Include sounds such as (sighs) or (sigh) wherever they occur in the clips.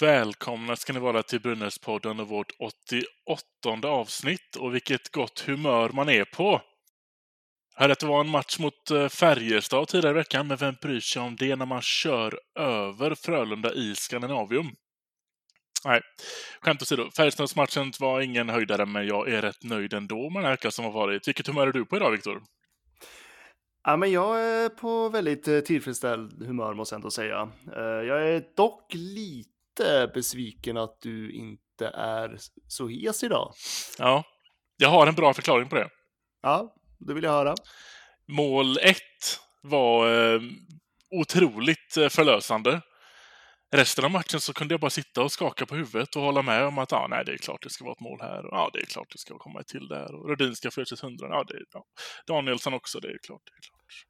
Välkomna ska ni vara till Brynäspodden och vårt 88 avsnitt. Och vilket gott humör man är på! Hörde att det var en match mot eh, Färjestad tidigare i veckan, men vem bryr sig om det när man kör över Frölunda i Skandinavium? Nej, skämt åsido. Färjestadsmatchen var ingen höjdare, men jag är rätt nöjd ändå med den här som har varit. Vilket humör är du på idag, Viktor? Ja, men jag är på väldigt eh, tillfredsställd humör måste jag ändå säga. Eh, jag är dock lite besviken att du inte är så hes idag. Ja, jag har en bra förklaring på det. Ja, det vill jag höra. Mål 1 var eh, otroligt eh, förlösande. Resten av matchen så kunde jag bara sitta och skaka på huvudet och hålla med om att ah, nej, det är klart det ska vara ett mål här. Ja, det är klart det ska komma ett till där. Och Rödin ska få sitt hundra. Ja, det är, ja. Danielsson också, det är klart. Det är klart.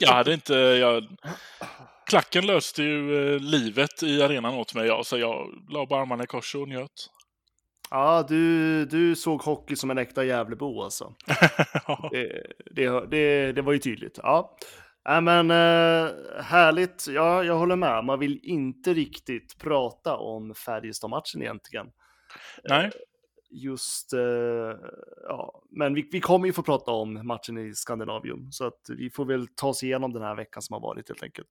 Jag hade inte... Jag... Klacken löste ju eh, livet i arenan åt mig, ja, så jag la bara armarna i kors och njöt. Ja, du, du såg hockey som en äkta Gävlebo alltså. (laughs) det, det, det, det, var ju tydligt. Ja, äh, men äh, härligt. Ja, jag håller med. Man vill inte riktigt prata om Färjestad-matchen egentligen. Nej. Just, äh, ja, men vi, vi kommer ju få prata om matchen i Skandinavium, så att vi får väl ta oss igenom den här veckan som har varit helt enkelt.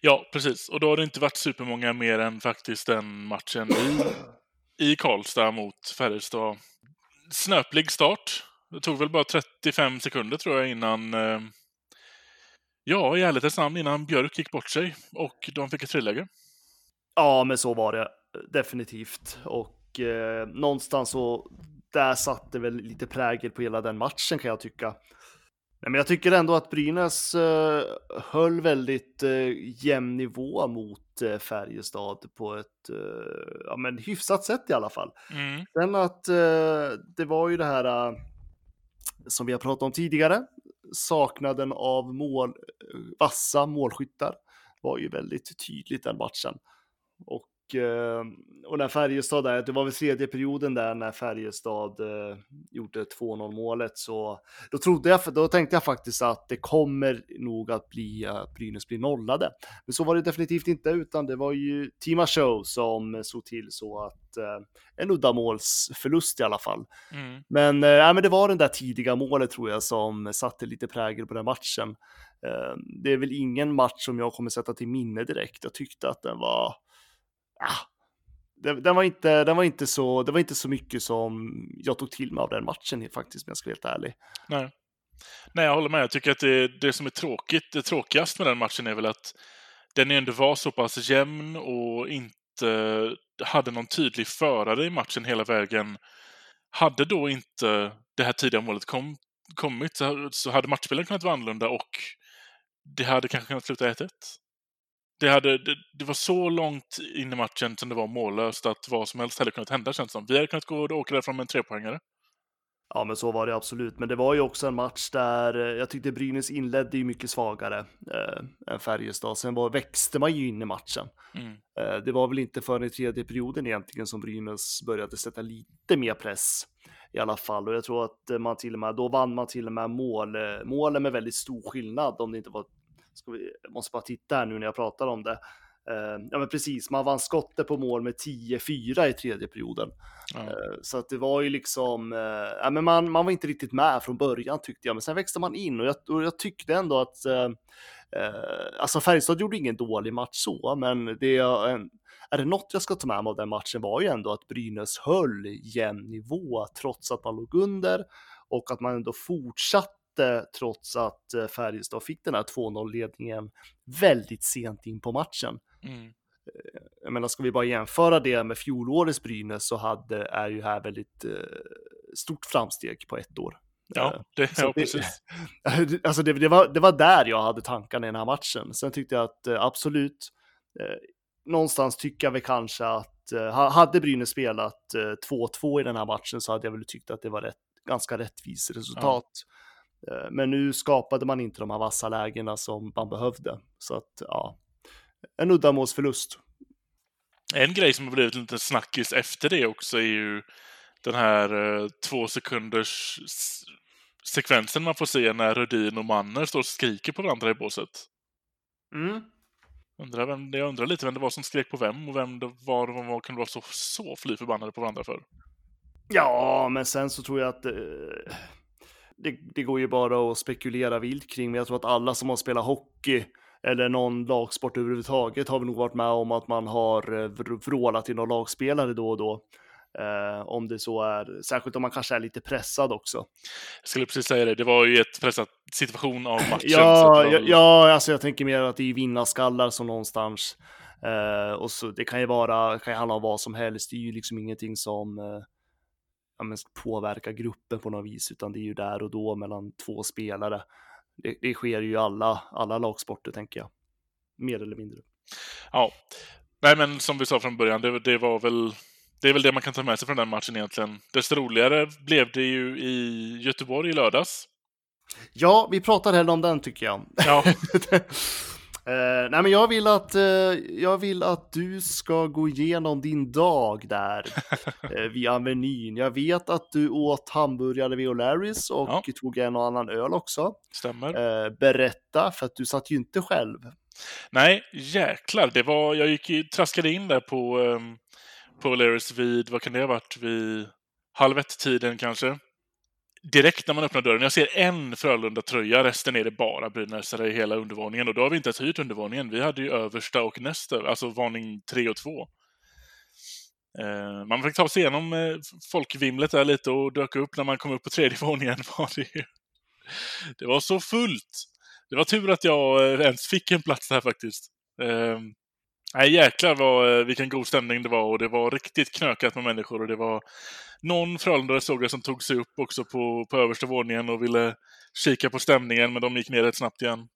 Ja, precis. Och då har det inte varit supermånga mer än faktiskt den matchen i i Karlstad mot Färjestad. Snöplig start. Det tog väl bara 35 sekunder tror jag innan eh, Ja, i ärlighetens namn innan Björk gick bort sig och de fick ett friläge. Ja, men så var det definitivt. Och eh, någonstans så där satte väl lite prägel på hela den matchen kan jag tycka. Nej, men jag tycker ändå att Brynäs eh, höll väldigt eh, jämn nivå mot eh, Färjestad på ett eh, ja, men hyfsat sätt i alla fall. Mm. Sen att eh, det var ju det här eh, som vi har pratat om tidigare, saknaden av mål, vassa målskyttar var ju väldigt tydligt den matchen. Och Eh, och när Färjestad där, det var väl tredje perioden där när Färjestad eh, gjorde 2-0 målet så då trodde jag, då tänkte jag faktiskt att det kommer nog att bli att Brynäs blir nollade. Men så var det definitivt inte, utan det var ju Tima Show som såg till så att eh, en uddamålsförlust i alla fall. Mm. Men, äh, men det var den där tidiga målet tror jag som satte lite prägel på den matchen. Eh, det är väl ingen match som jag kommer sätta till minne direkt. Jag tyckte att den var Ah. den, den, var inte, den var inte så, det var inte så mycket som jag tog till mig av den matchen faktiskt, om jag ska vara helt ärlig. Nej. Nej, jag håller med. Jag tycker att det, det som är tråkigt, det tråkigast med den matchen är väl att den ändå var så pass jämn och inte hade någon tydlig förare i matchen hela vägen. Hade då inte det här tidiga målet kom, kommit så hade matchbilden kunnat vara annorlunda och det hade kanske kunnat sluta 1-1 det, hade, det, det, var så långt in i matchen som det var mållöst att vad som helst hade kunnat hända känns som. Vi hade kunnat gå och åka därifrån med en trepoängare. Ja, men så var det absolut. Men det var ju också en match där eh, jag tyckte Brynäs inledde ju mycket svagare eh, än Färjestad. Sen var, växte man ju in i matchen. Mm. Eh, det var väl inte förrän i tredje perioden egentligen som Brynäs började sätta lite mer press i alla fall. Och jag tror att man till och med, då vann man till och med mål, eh, målen med väldigt stor skillnad om det inte var Ska vi, jag måste bara titta här nu när jag pratar om det. Uh, ja men precis, man vann skottet på mål med 10-4 i tredje perioden. Mm. Uh, så att det var ju liksom, uh, ja men man, man var inte riktigt med från början tyckte jag, men sen växte man in och jag, och jag tyckte ändå att, alltså Färjestad gjorde ingen dålig match så, men det är, en, är det något jag ska ta med mig av den matchen var ju ändå att Brynäs höll jämn nivå trots att man låg under och att man ändå fortsatte trots att eh, Färjestad fick den här 2-0-ledningen väldigt sent in på matchen. Mm. Eh, jag menar, ska vi bara jämföra det med fjolårets Brynäs så hade, är ju här väldigt eh, stort framsteg på ett år. Ja, Eh, det, ja det- precis. (laughs) alltså det, det, var, det var där jag hade tankarna i den här matchen. Sen tyckte jag att absolut, eh, någonstans tycker jag väl kanske att eh, ha- hade Brynäs spelat eh, 2-2 i den här matchen så hade jag väl tyckt att det var rätt, ganska rättvist resultat. Eh, men nu skapade man inte de här vassa lägena som man behövde. Så att ja, en uddamålsförlust. En grej som har blivit lite snackis efter det också är ju den här eh, två sekunders sekvensen man får se när Rödin och Manner står och skriker på varandra i båset. Mm. Undrar vem, jag undrar lite vem det var som skrek på vem och vem det var de var, kunde vara så, så fly förbannade på varandra för. Ja, men sen så tror jag att eh, det, det går ju bara att spekulera vilt kring, men jag tror att alla som har spelat hockey eller någon lagsport överhuvudtaget har väl nog varit med om att man har eh, vr- vrålat till någon lagspelare då och då. Eh, om det så är, särskilt om man kanske är lite pressad också. Jag skulle precis säga det, det var ju ett pressat situation av matchen. Ja, var ja, ja, alltså jag tänker mer att det är vinnarskallar som någonstans. Eh, och så det kan ju vara, kan ju handla om vad som helst. Det är ju liksom ingenting som eh, ja, men påverkar gruppen på något vis, utan det är ju där och då mellan två spelare. Det, det sker ju i alla, alla lagsporter, tänker jag. Mer eller mindre. Ja. Nej, men som vi sa från början, det, det var väl det är väl det man kan ta med sig från den matchen egentligen. Desto roligare blev det ju i Göteborg i lördags. Ja, vi pratar hellre om den tycker jag. Ja, (laughs) Eh, nej, men jag vill att eh, jag vill att du ska gå igenom din dag där (laughs) eh, vid Avenyn. Jag vet att du åt hamburgare vid O'Larrys och Ja. tog en och annan öl också. stämmer. Berätta, för att du satt ju inte själv. Nej, jäklar. Det var, jag gick traskade in där på, um, på O'Learys vid, vad kan det ha varit, vid halv ett-tiden kanske. Direkt när man öppnar dörren. Jag ser en Frölunda-tröja, resten är det bara brynäsare i hela undervåningen. Och då har vi inte ens hyrt undervåningen. Vi hade ju översta och nästa, alltså varning tre och två. Eh, man fick ta sig igenom eh, folkvimlet där lite och dök upp när man kom upp på tredje (laughs) våningen. Var det, ju. det var så fullt! Det var tur att jag eh, ens fick en plats här faktiskt. Ehm, nej, jäklar vad, vilken god stämning det var och det var riktigt knökat med människor och det var någon Frölundare såg jag som tog sig upp också på, på översta våningen och ville kika på stämningen, men de gick ner rätt snabbt igen.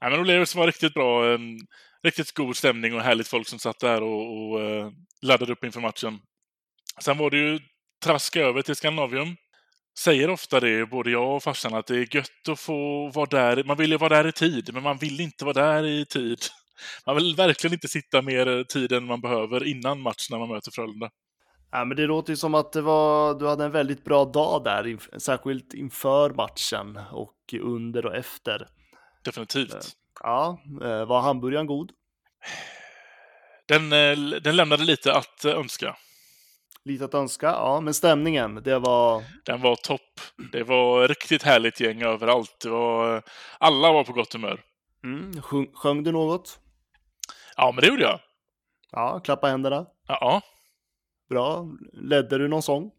Nej, men O'Learys var riktigt bra. En riktigt god stämning och härligt folk som satt där och, och eh, laddade upp inför matchen. Sen var det ju traska över till Skandinavium. Säger ofta det, både jag och farsan, att det är gött att få vara där. Man vill ju vara där i tid, men man vill inte vara där i tid. Man vill verkligen inte sitta mer tid än man behöver innan match när man möter Frölunda. Ja, men det låter ju som att det var, du hade en väldigt bra dag där, inf- särskilt inför matchen och under och efter. Definitivt. Ja, eh, var hamburgaren god? Den, eh, den lämnade lite att eh, önska. Lite att önska, ja, men stämningen, det var Den var topp. Det var riktigt härligt gäng överallt. Det var, alla var på gott humör. Mm, sjung, sjöng du något? Ja, men det gjorde jag. Ja, klappa händerna. Ja, Bra. Ledde du någon sång?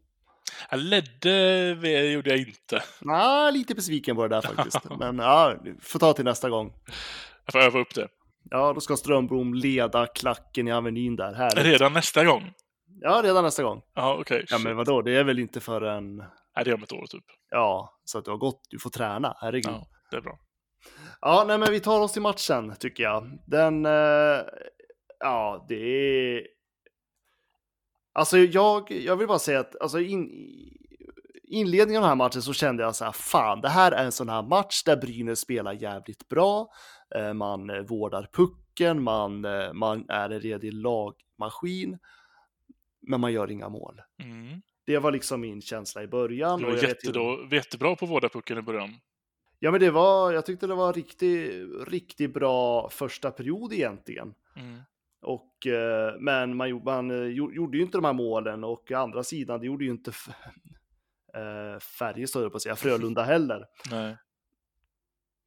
jag ledde gjorde jag inte. Nej, lite besviken på det där faktiskt. (laughs) Men ja, får ta till nästa gång. Jag får öva upp det. Ja, då ska Strömbrom leda klacken i Avenyn där. Härligt. Redan nästa gång. Ja, redan nästa gång. Ja, okej. Ja, men vadå, det är väl inte förrän... Nej, det är om ett år typ. Ja, så att du har gått, du får träna, herregud. Ja, det är bra. Ja, nej, men vi tar oss till matchen tycker jag. Den, eh, ja, det är... Alltså jag, jag vill bara säga att alltså in, inledningen av den här matchen så kände jag så här, fan, det här är en sån här match där Brynäs spelar jävligt bra. Eh, Man eh, vårdar pucken, man, eh, man är en redig lagmaskin, men man gör inga mål. Mm. Det var liksom min känsla i början. Du var jag vet jättedå, jättebra på vårda pucken i början. Ja, men det var, jag tyckte det var riktigt, riktigt bra första period egentligen. Mm. Och, eh, men man, gjorde- man eh, gjo- gjorde ju inte de här målen och å andra sidan, det gjorde ju inte (laughs) eh, Färjestad, på att säga, Frölunda heller. (laughs) Nej.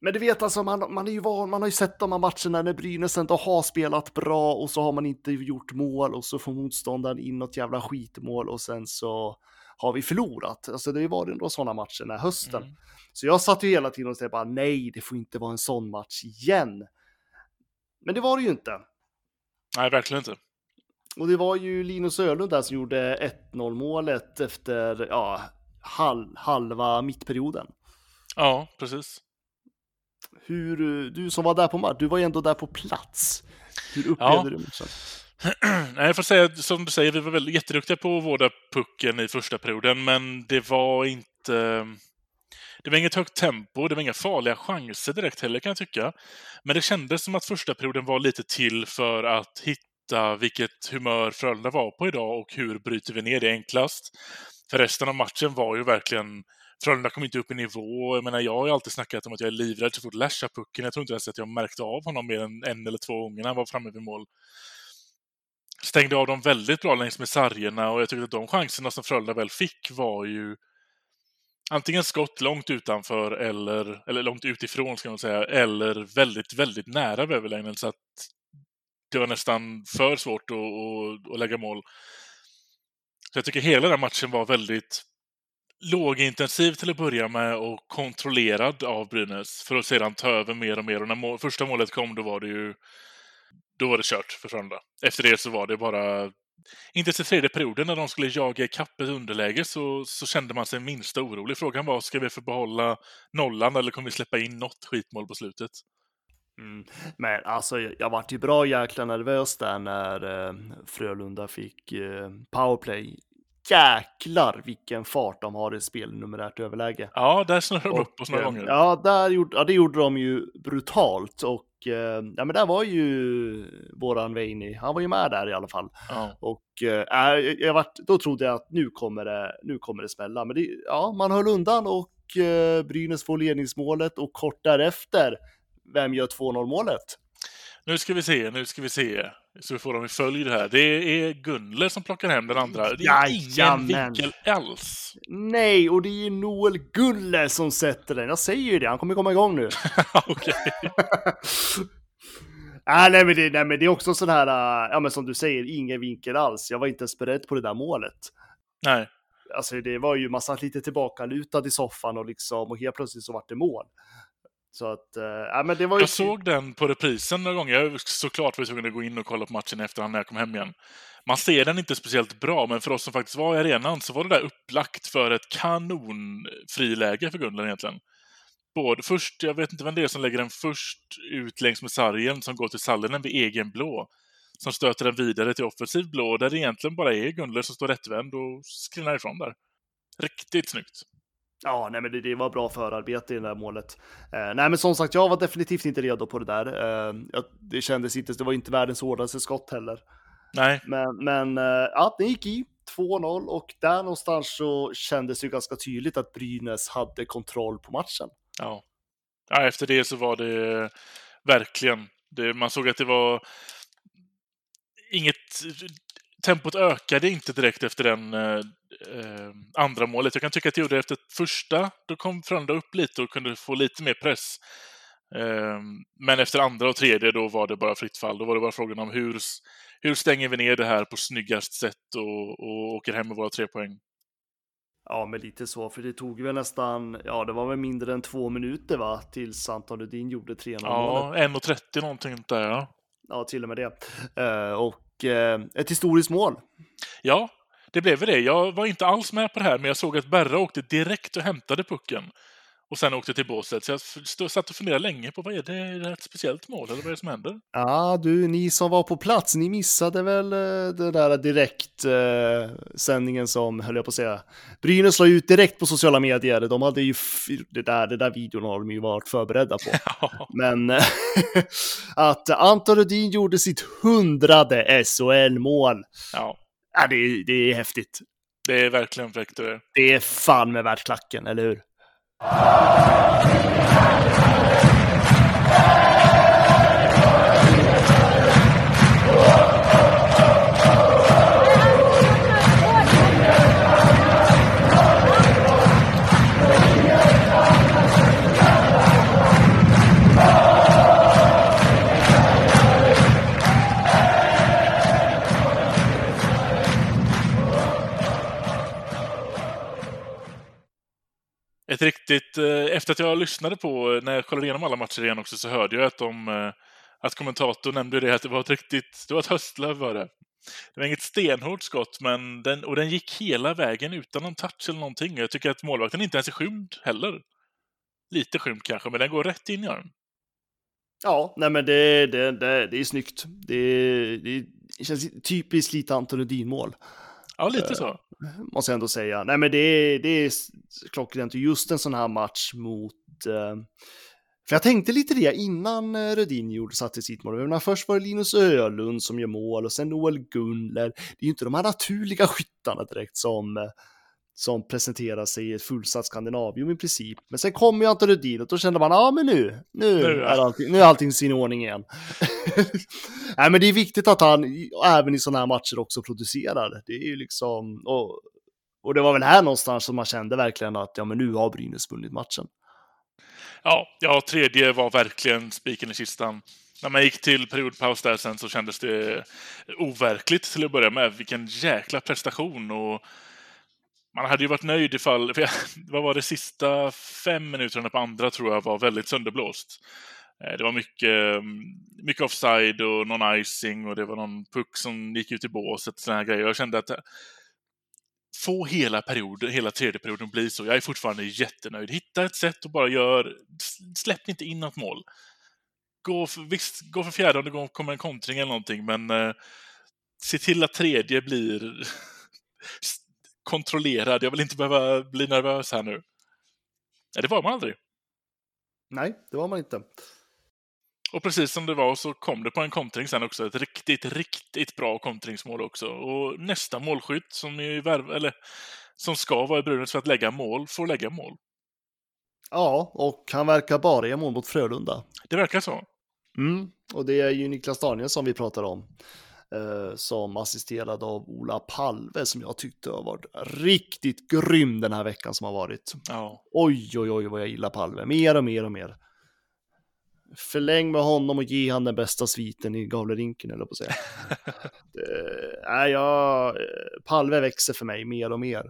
Men du vet alltså, man, man, är ju van, man har ju sett de här matcherna när Brynäs ändå har spelat bra och så har man inte gjort mål och så får motståndaren in något jävla skitmål och sen så har vi förlorat. Alltså det varit ändå sådana matcher den här hösten. Mm. Så jag satt ju hela tiden och tänkte bara nej, det får inte vara en sån match igen. Men det var det ju inte. Nej, verkligen inte. Och det var ju Linus Ölund där som gjorde 1-0 målet efter, ja, hal halva mittperioden. Ja, precis. Hur, du som var där på match, du var ju ändå där på plats. Hur upplevde Ja. du matchen? (clears throat) Nej, jag får säga som du säger, vi var väl jätteduktiga på att vårda pucken i första perioden, men det var inte... Det var inget högt tempo, det var inga farliga chanser direkt heller kan jag tycka. Men det kändes som att första perioden var lite till för att hitta vilket humör Frölunda var på idag och hur bryter vi ner det enklast. För resten av matchen var ju verkligen Frölunda kom inte upp i nivå. Jag menar, jag har ju alltid snackat om att jag är livrädd så fort Lasha pucken. Jag tror inte ens att jag märkte av honom mer än en eller två gånger när han var framme vid mål stängde av dem väldigt bra längs med sargerna och jag tyckte att de chanserna som Frölunda väl fick var ju antingen skott långt utanför eller, eller långt utifrån ska man säga, eller väldigt, väldigt nära överläggningen så att det var nästan för svårt att, att, att lägga mål. Så jag tycker hela den matchen var väldigt lågintensiv till att börja med och kontrollerad av Brynäs för att sedan ta över mer och mer. Och när mål, första målet kom då var det ju då var det kört för Frölunda. Efter det så var det bara... Inte till tredje perioden när de skulle jaga ikapp ett underläge så, så kände man sig minsta orolig. Frågan var, ska vi få behålla nollan eller kommer vi släppa in något skitmål på slutet? Mm. Men alltså, jag, jag vart ju bra jäkla nervös där när eh, Frölunda fick eh, powerplay. Jäklar vilken fart de har i spel numerärt överläge. Ja, där snurrade de upp oss några eh, gånger. Ja, där gjorde, ja, det gjorde de ju brutalt och eh, ja, men där var ju våran Veini, han var ju med där i alla fall. Ja. Och eh, jag, jag vart, då trodde jag att nu kommer det, nu kommer det smälla. Men det, ja, man höll undan och eh, Brynäs får ledningsmålet och kort därefter, vem gör 2-0 målet? Nu ska vi se, nu ska vi se. Så vi får dem i följd här. Det är Gunler som plockar hem den andra. Det är ingen vinkel alls. Nej, och det är Noel Gulle som sätter den. Jag säger ju det, han kommer komma igång nu. (laughs) Okej. (laughs) ah, nej, men det, nej, men det är också sån här, äh, ja men som du säger, ingen vinkel alls. Jag var inte ens beredd på det där målet. Nej. Alltså det var ju, man satt lite tillbakalutad i soffan och liksom, och helt plötsligt så vart det mål. Så att, äh, men det var ju... Jag såg den på reprisen några gånger. Jag såklart var tvungen att gå in och kolla på matchen i efterhand när jag kom hem igen. Man ser den inte speciellt bra, men för oss som faktiskt var i arenan så var det där upplagt för ett kanonfriläge för Gunnar egentligen. Både först, jag vet inte vem det är som lägger den först ut längs med sargen som går till Sallinen vid egen blå. Som stöter den vidare till offensiv blå, där det egentligen bara är Gunler som står rättvänd och skrinar ifrån där. Riktigt snyggt. Ja, nej men det, det var bra förarbete i det där målet. Eh, nej men som sagt, jag var definitivt inte redo på det där. Eh, jag, det kändes inte, det var inte världens hårdaste skott heller. Nej, Men, men eh, ja, den gick i 2-0 och där någonstans så kändes det ju ganska tydligt att Brynäs hade kontroll på matchen. Ja. ja. Efter det så var det verkligen... Det, man såg att det var inget... Tempot ökade inte direkt efter den eh, eh, andra målet. Jag kan tycka att det gjorde efter första. Då kom Frölunda upp lite och kunde få lite mer press. Eh, men efter andra och tredje då var det bara fritt fall. Då var det bara frågan om hur, hur stänger vi ner det här på snyggast sätt och, och åker hem med våra tre poäng. Ja, men lite så, för det tog väl nästan, ja, det var väl mindre än två minuter va, tills Anton Rudin gjorde 3-0 Ja, målet. 1.30 någonting där ja. Ja, till och med det. Eh, och Eh, ett historiskt mål. Ja, det blev väl det. Jag var inte alls med på det här, men jag såg att Berra åkte direkt och hämtade pucken. Och sen åkte till båset. Så jag satt och funderade länge på vad är det? Är det ett speciellt mål eller vad är det som händer? Ja, du, ni som var på plats, ni missade väl eh, den där direkt eh, sändningen som, höll jag på att säga, Brynäs la ut direkt på sociala medier. De hade ju, det där, det där videon har de ju varit förberedda på. (laughs) Ja, Men eh, (laughs) att Anton Rudin gjorde sitt hundrade SHL-mål, ja, ja, det, är- det är häftigt. det är verkligen fräckt. Det är fan med värt klacken, eller hur? Oh, Ett riktigt... Eh, efter att jag lyssnade på, eh, när jag kollade igenom alla matcher igen också, så hörde jag att de... Eh, att kommentatorn nämnde det, att det var ett riktigt... Det var ett höstlöv var det. det var inget stenhårt skott, men den, och den gick hela vägen utan någon touch eller någonting. Jag tycker att målvakten inte ens är skymd heller. Lite skymd kanske, men den går rätt in i arm. Ja, nej men det, det, det, det är snyggt. Det, det, känns typiskt lite Anton Rudin-mål. Ja, lite så. Eh, måste jag ändå säga. Nej men det, det är klockrent. Just en sån här match mot... Eh, för jag tänkte lite det innan eh, Rödin gjorde gjorde satte sitt mål. Men först var det Linus Ölund som gör mål och sen Noel Gunler. Det är ju inte de här naturliga skyttarna direkt som, eh, som presenterar sig i ett fullsatt Skandinavium i princip. Men sen kommer ju Anton Rudin och då kände man, ja men nu, nu, Nu, är, allting, nu är allting sin ordning igen. (laughs) Nej men det är viktigt att han även i sådana här matcher också producerar. Det är ju liksom, och, och det var väl här någonstans som man kände verkligen att ja men nu har Brynäs vunnit matchen. Ja, ja, tredje var verkligen spiken i kistan. När man gick till periodpaus där sen så kändes det overkligt till att börja med. Vilken jäkla prestation och man hade ju varit nöjd ifall, (laughs) för jag, vad var det, sista fem minuterna på andra tror jag var väldigt sönderblåst. Eh, det var mycket, mm, mycket offside och någon icing och det var någon puck som gick ut i båset. Såna här grejer. Jag kände att eh, få hela perioden, hela tredje perioden bli så. Jag är fortfarande jättenöjd. Hitta ett sätt och bara gör, släpp inte in något mål. Gå för, visst, gå för fjärde om det kommer en kontring eller någonting, men eh, se till att tredje blir (laughs) kontrollerad. Jag vill inte behöva bli nervös här nu. Nej, det var man aldrig. Nej, det var man inte. Och precis som det var så kom det på en kontring sen också. Ett riktigt, riktigt bra kontringsmål också. Och nästa målskytt som, är i värv, eller, som ska vara i Brynäs för att lägga mål, får lägga mål. Ja, och han verkar bara göra mål mot Frölunda. Det verkar så. Mm. Och det är ju Niklas Danielsson vi pratar om. Eh, som assisterad av Ola Palve som jag tyckte har varit riktigt grym den här veckan som har varit. Ja. Oj, oj, oj vad jag gillar Palve. Mer och mer och mer. Förläng med honom och ge han den bästa sviten i Gavlerinken eller på att säga. (laughs) Det- Nej, jag, eh, Palve växer för mig mer och mer.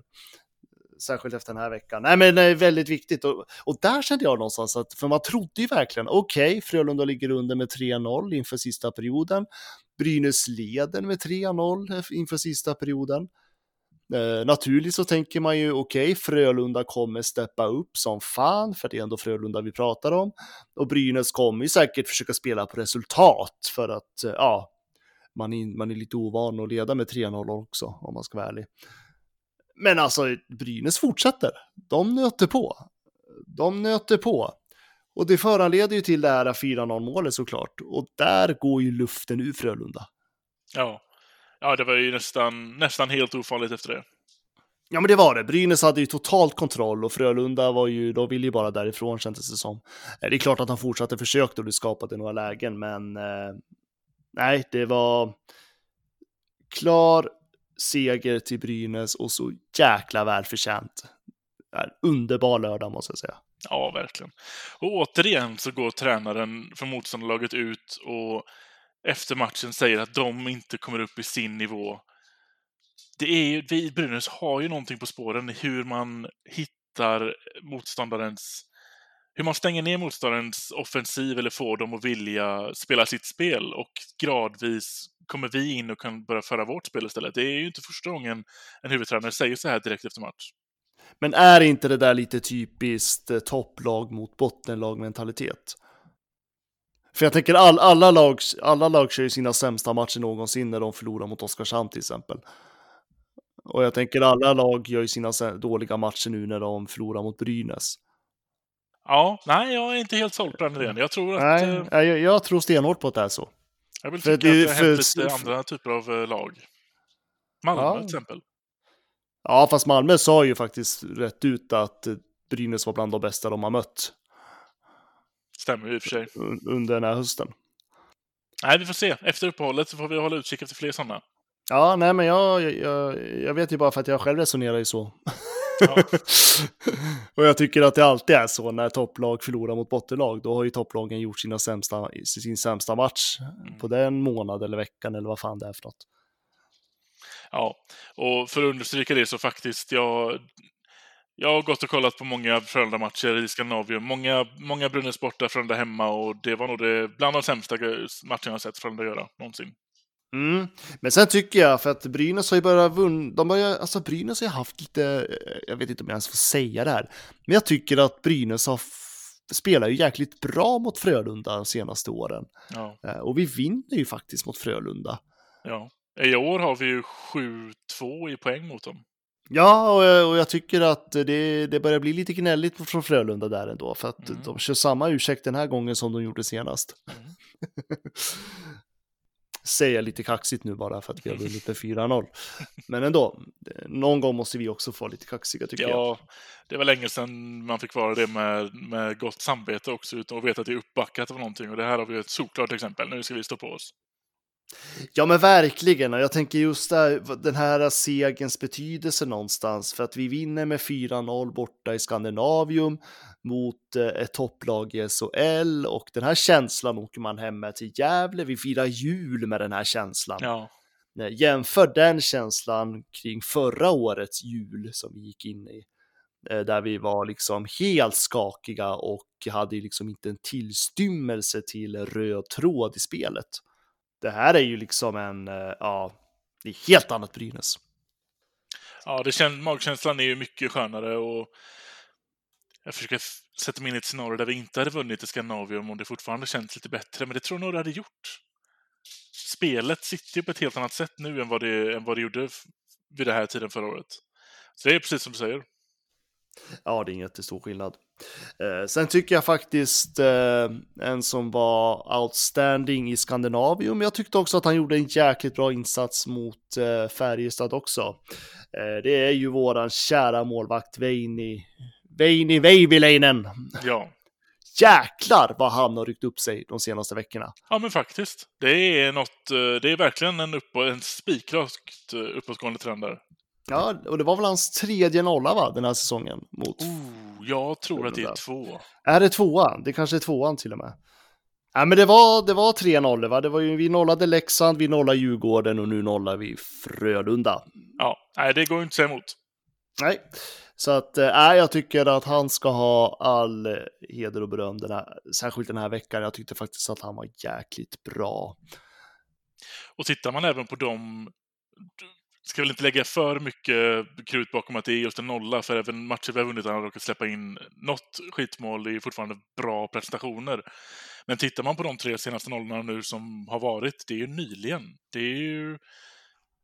Särskilt efter den här veckan. Nej, men det är väldigt viktigt. Och, och där kände jag någonstans att, för man trodde ju verkligen, okej, Frölunda ligger under med 3-0 inför sista perioden. Brynäs leder med 3-0 inför sista perioden. Eh, naturligt så tänker man ju okej, Frölunda kommer steppa upp som fan, för det är ändå Frölunda vi pratar om. Och Brynäs kommer ju säkert försöka spela på resultat för att, eh, ja, man är, man är lite ovan att leda med 3-0 också, om man ska vara ärlig. Men alltså, Brynäs fortsätter. De nöter på. De nöter på. Och det föranleder ju till det här 4-0 målet såklart. Och där går ju luften ur Frölunda. Ja. Ja, det var ju nästan, nästan helt ofarligt efter det. Ja, men det var det. Brynäs hade ju totalt kontroll och Frölunda var ju, de ville ju bara därifrån kändes det som. Eh, Det är klart att han fortsatte försökte och det skapade några lägen, men eh, nej, det var klar seger till Brynäs och så jäkla välförtjänt. Underbar lördag måste jag säga. Ja, verkligen. Och återigen så går tränaren för motståndarlaget ut och efter matchen säger att de inte kommer upp i sin nivå. Det är ju, vi i Brynäs har ju någonting på spåren i hur man hittar motståndarens hur man stänger ner motståndarens offensiv eller får dem att vilja spela sitt spel och gradvis kommer vi in och kan börja föra vårt spel istället. Det är ju inte första gången en huvudtränare säger så här direkt efter match. Men är inte det där lite typiskt eh, topplag mot bottenlag mentalitet? För jag tänker all, alla, lag, alla lag kör ju sina sämsta matcher någonsin när de förlorar mot Oskarshamn till exempel. Och jag tänker alla lag gör ju sina dåliga matcher nu när de förlorar mot Brynäs. Ja, nej, jag är inte helt såld på den idén. Jag tror att... Nej, eh, nej, jag, jag tror stenhårt på att det är så. Jag vill för tycka det- att det har hänt för- lite andra typer av eh, lag. Malmö Ja. till exempel. Ja, fast Malmö sa ju faktiskt rätt ut att Brynäs var bland de bästa de har mött Stämmer ju i och för sig. un- under den här hösten. Nej, vi får se. Efter uppehållet så får vi hålla utkik efter fler sådana. Ja, nej, men jag, jag, jag, vet ju bara för att jag själv resonerar ju så. Ja. (laughs) och jag tycker att det alltid är så när topplag förlorar mot bottenlag. Då har ju topplagen gjort sina sämsta, sin sämsta match på den månad eller veckan eller vad fan det är för något. Ja, och för att understryka det så faktiskt, jag, jag har gått och kollat på många Frölunda-matcher i Skandinavien. Många, många Brynäs borta, Frölunda hemma och det var nog det, bland de sämsta matcherna jag sett Frölunda göra någonsin. Mm. Men sen tycker jag, för att Brynäs har ju börjat vunna, de börjar, alltså Brynäs har ju haft lite, eh, jag vet inte om jag ens får säga det här, men jag tycker att Brynäs har spelar ju jäkligt bra mot Frölunda de senaste åren. Ja. Eh, Och vi vinner ju faktiskt mot Frölunda. ja. I år har vi ju 7-2 i poäng mot dem. Ja, och jag, och jag tycker att det, det börjar bli lite gnälligt från Frölunda där ändå, för att Mm. de kör samma ursäkt den här gången som de gjorde senast. Mm. (laughs) Säger jag lite kaxigt nu bara för att vi har vunnit med 4-0. Men ändå, någon gång måste vi också få lite kaxiga tycker jag. Ja, det var länge sedan man fick vara det med, med gott samvete också, utan att veta att det är uppbackat av någonting. Och det här har vi ett solklart exempel. Nu ska vi stå på oss. Ja men verkligen, och jag tänker just där, den här segens betydelse någonstans, för att vi vinner med 4-0 borta i Skandinavium mot eh, ett topplag i SHL och den här känslan åker man hem med till Gävle, vi firar jul med den här känslan. Ja, Nej, Jämför den känslan kring förra årets jul som vi gick in i. eh, Där vi var liksom helt skakiga och hade liksom inte en tillstymmelse till röd tråd i spelet. Det här är ju liksom en, eh, ja, det är helt annat Brynäs. ja det kän- magkänslan är ju mycket skönare och jag försöker sätta mig in i ett scenario där vi inte hade vunnit i Skandinavium om det fortfarande känns lite bättre, men det tror jag nog det hade gjort. Spelet sitter ju på ett helt annat sätt nu än vad det, än vad det gjorde vid den här tiden förra året. Så det är precis som du säger. Ja, det är ingen jättestor skillnad. Eh, sen tycker jag faktiskt eh, en som var outstanding i Skandinavium. Jag tyckte också att han gjorde en jäkligt bra insats mot eh, Färjestad också. Eh, det är ju våran kära målvakt Veini, Veini Veiviläinen. Ja. (laughs) Jäklar vad han har ryckt upp sig de senaste veckorna. Ja, men faktiskt. Det är något, eh, det är verkligen en, upp, en spikrakt eh, uppåtgående trend där. Ja, och det var väl hans tredje nolla va, den här säsongen mot Oh, jag tror att det är två. Är det tvåan? Det kanske är tvåan till och med. Nej, men det var, det var tre nollor, va? Det var ju, vi nollade Leksand, vi nollade Djurgården och nu nollar vi Frölunda. Ja, nej, det går ju inte att säga emot. Nej, så att eh, nej, jag tycker att han ska ha all eh, heder och beröm, den här, särskilt den här veckan. Jag tyckte faktiskt att han var jäkligt bra. Och tittar man även på dem, ska väl inte lägga för mycket krut bakom att det är just en nolla, för även matcher vi har vunnit har råkat släppa in något skitmål, det är fortfarande bra prestationer. Men tittar man på de tre senaste nollorna nu som har varit, det är ju nyligen. Det är ju...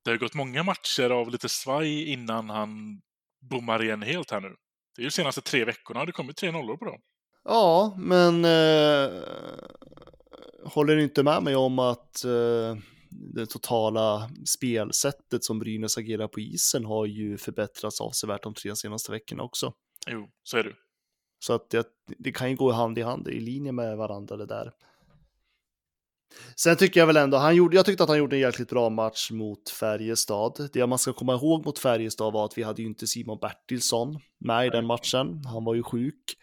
Det har gått många matcher av lite svaj innan han bommar igen helt här nu. Det är ju de senaste tre veckorna har det kommit tre nollor på dem. Ja, men eh, håller du inte med mig om att eh, det totala spelsättet som Brynäs agerar på isen har ju förbättrats avsevärt de tre senaste veckorna också. Jo, så är det. Så att det, det kan ju gå hand i hand, i linje med varandra det där. Sen tycker jag väl ändå, han gjorde, jag tyckte att han gjorde en jäkligt bra match mot Färjestad. Det man ska komma ihåg mot Färjestad var att vi hade ju inte Simon Bertilsson med i den matchen. Han var ju sjuk.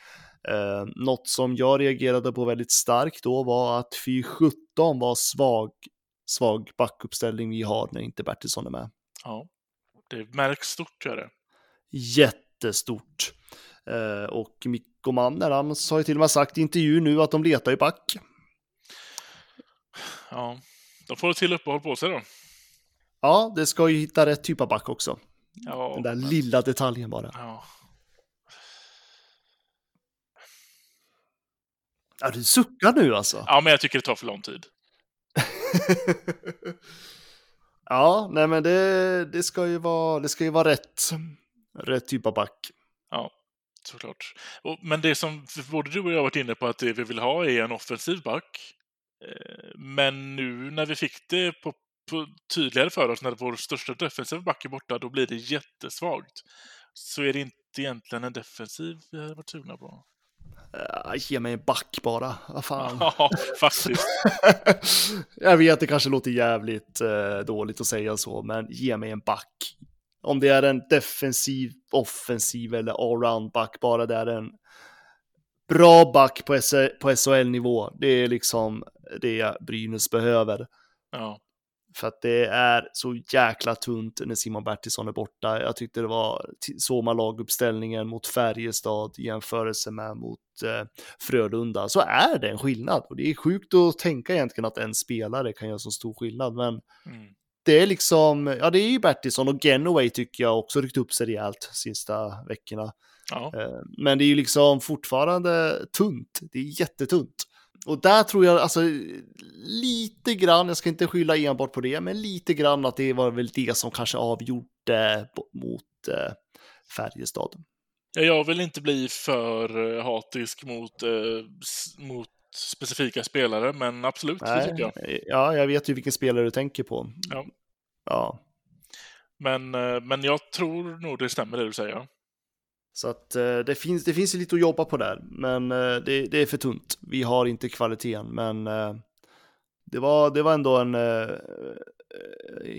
Eh, något som jag reagerade på väldigt starkt då var att 4-17 var svag, svag backuppställning vi har när inte Bertilsson är med. Ja. Det märks stort, gör det. Jättestort. Eh, och Mikko Manner, han har ju till och med sagt i intervju nu att de letar i back. Ja. De får till uppehåll på sig då. Ja, det ska ju hitta rätt typ av back också. Ja, Den där men- lilla detaljen bara. Ja. Ja, du suckar nu alltså. ja, men jag tycker det tar för lång tid. (laughs) ja, nej men det, det, ska ju vara, det ska ju vara rätt. Rätt typ av back. Ja, såklart. Och, men det som både du och jag har varit inne på att det vi vill ha är en offensiv back. Eh, men nu när vi fick det på, på tydligare för oss när vår största defensiva back är borta, då blir det jättesvagt. Så är det inte egentligen en defensiv vi har varit sugna på. Uh, ge mig en back bara. Vad fan. (laughs) Ja, faktiskt. (laughs) jag vet, det kanske låter jävligt eh, dåligt att säga så, men ge mig en back. Om det är en defensiv, offensiv eller allround back, bara det är en bra back på, S- på SHL-nivå. Det är liksom det Brynäs behöver. Ja. För att det är så jäkla tunt när Simon Bertilsson är borta. Jag tyckte det var, såg man laguppställningen mot Färjestad i jämförelse med mot eh, Frölunda, så är det en skillnad. Och det är sjukt att tänka egentligen att en spelare kan göra så stor skillnad, men Mm. det är liksom, ja det är ju Bertilsson och Genoway tycker jag också ryckt upp sig rejält sista veckorna. Ja. Eh, Men det är ju liksom fortfarande tunt. Det är jättetunt. Och där tror jag, alltså lite grann, jag ska inte skylla enbart på det, men lite grann att det var väl det som kanske avgjorde mot eh, Färjestad. Ja, Jag vill inte bli för eh, hatisk mot, eh, mot specifika spelare, men absolut, det tycker jag. Nej, ja, jag vet ju vilken spelare du tänker på. Ja. Ja, Men, eh, men jag tror nog det stämmer det du säger. Så att eh, det finns, det finns lite att jobba på där, men eh, det, det är för tunt. Vi har inte kvaliteten, men eh, det, var, det var ändå en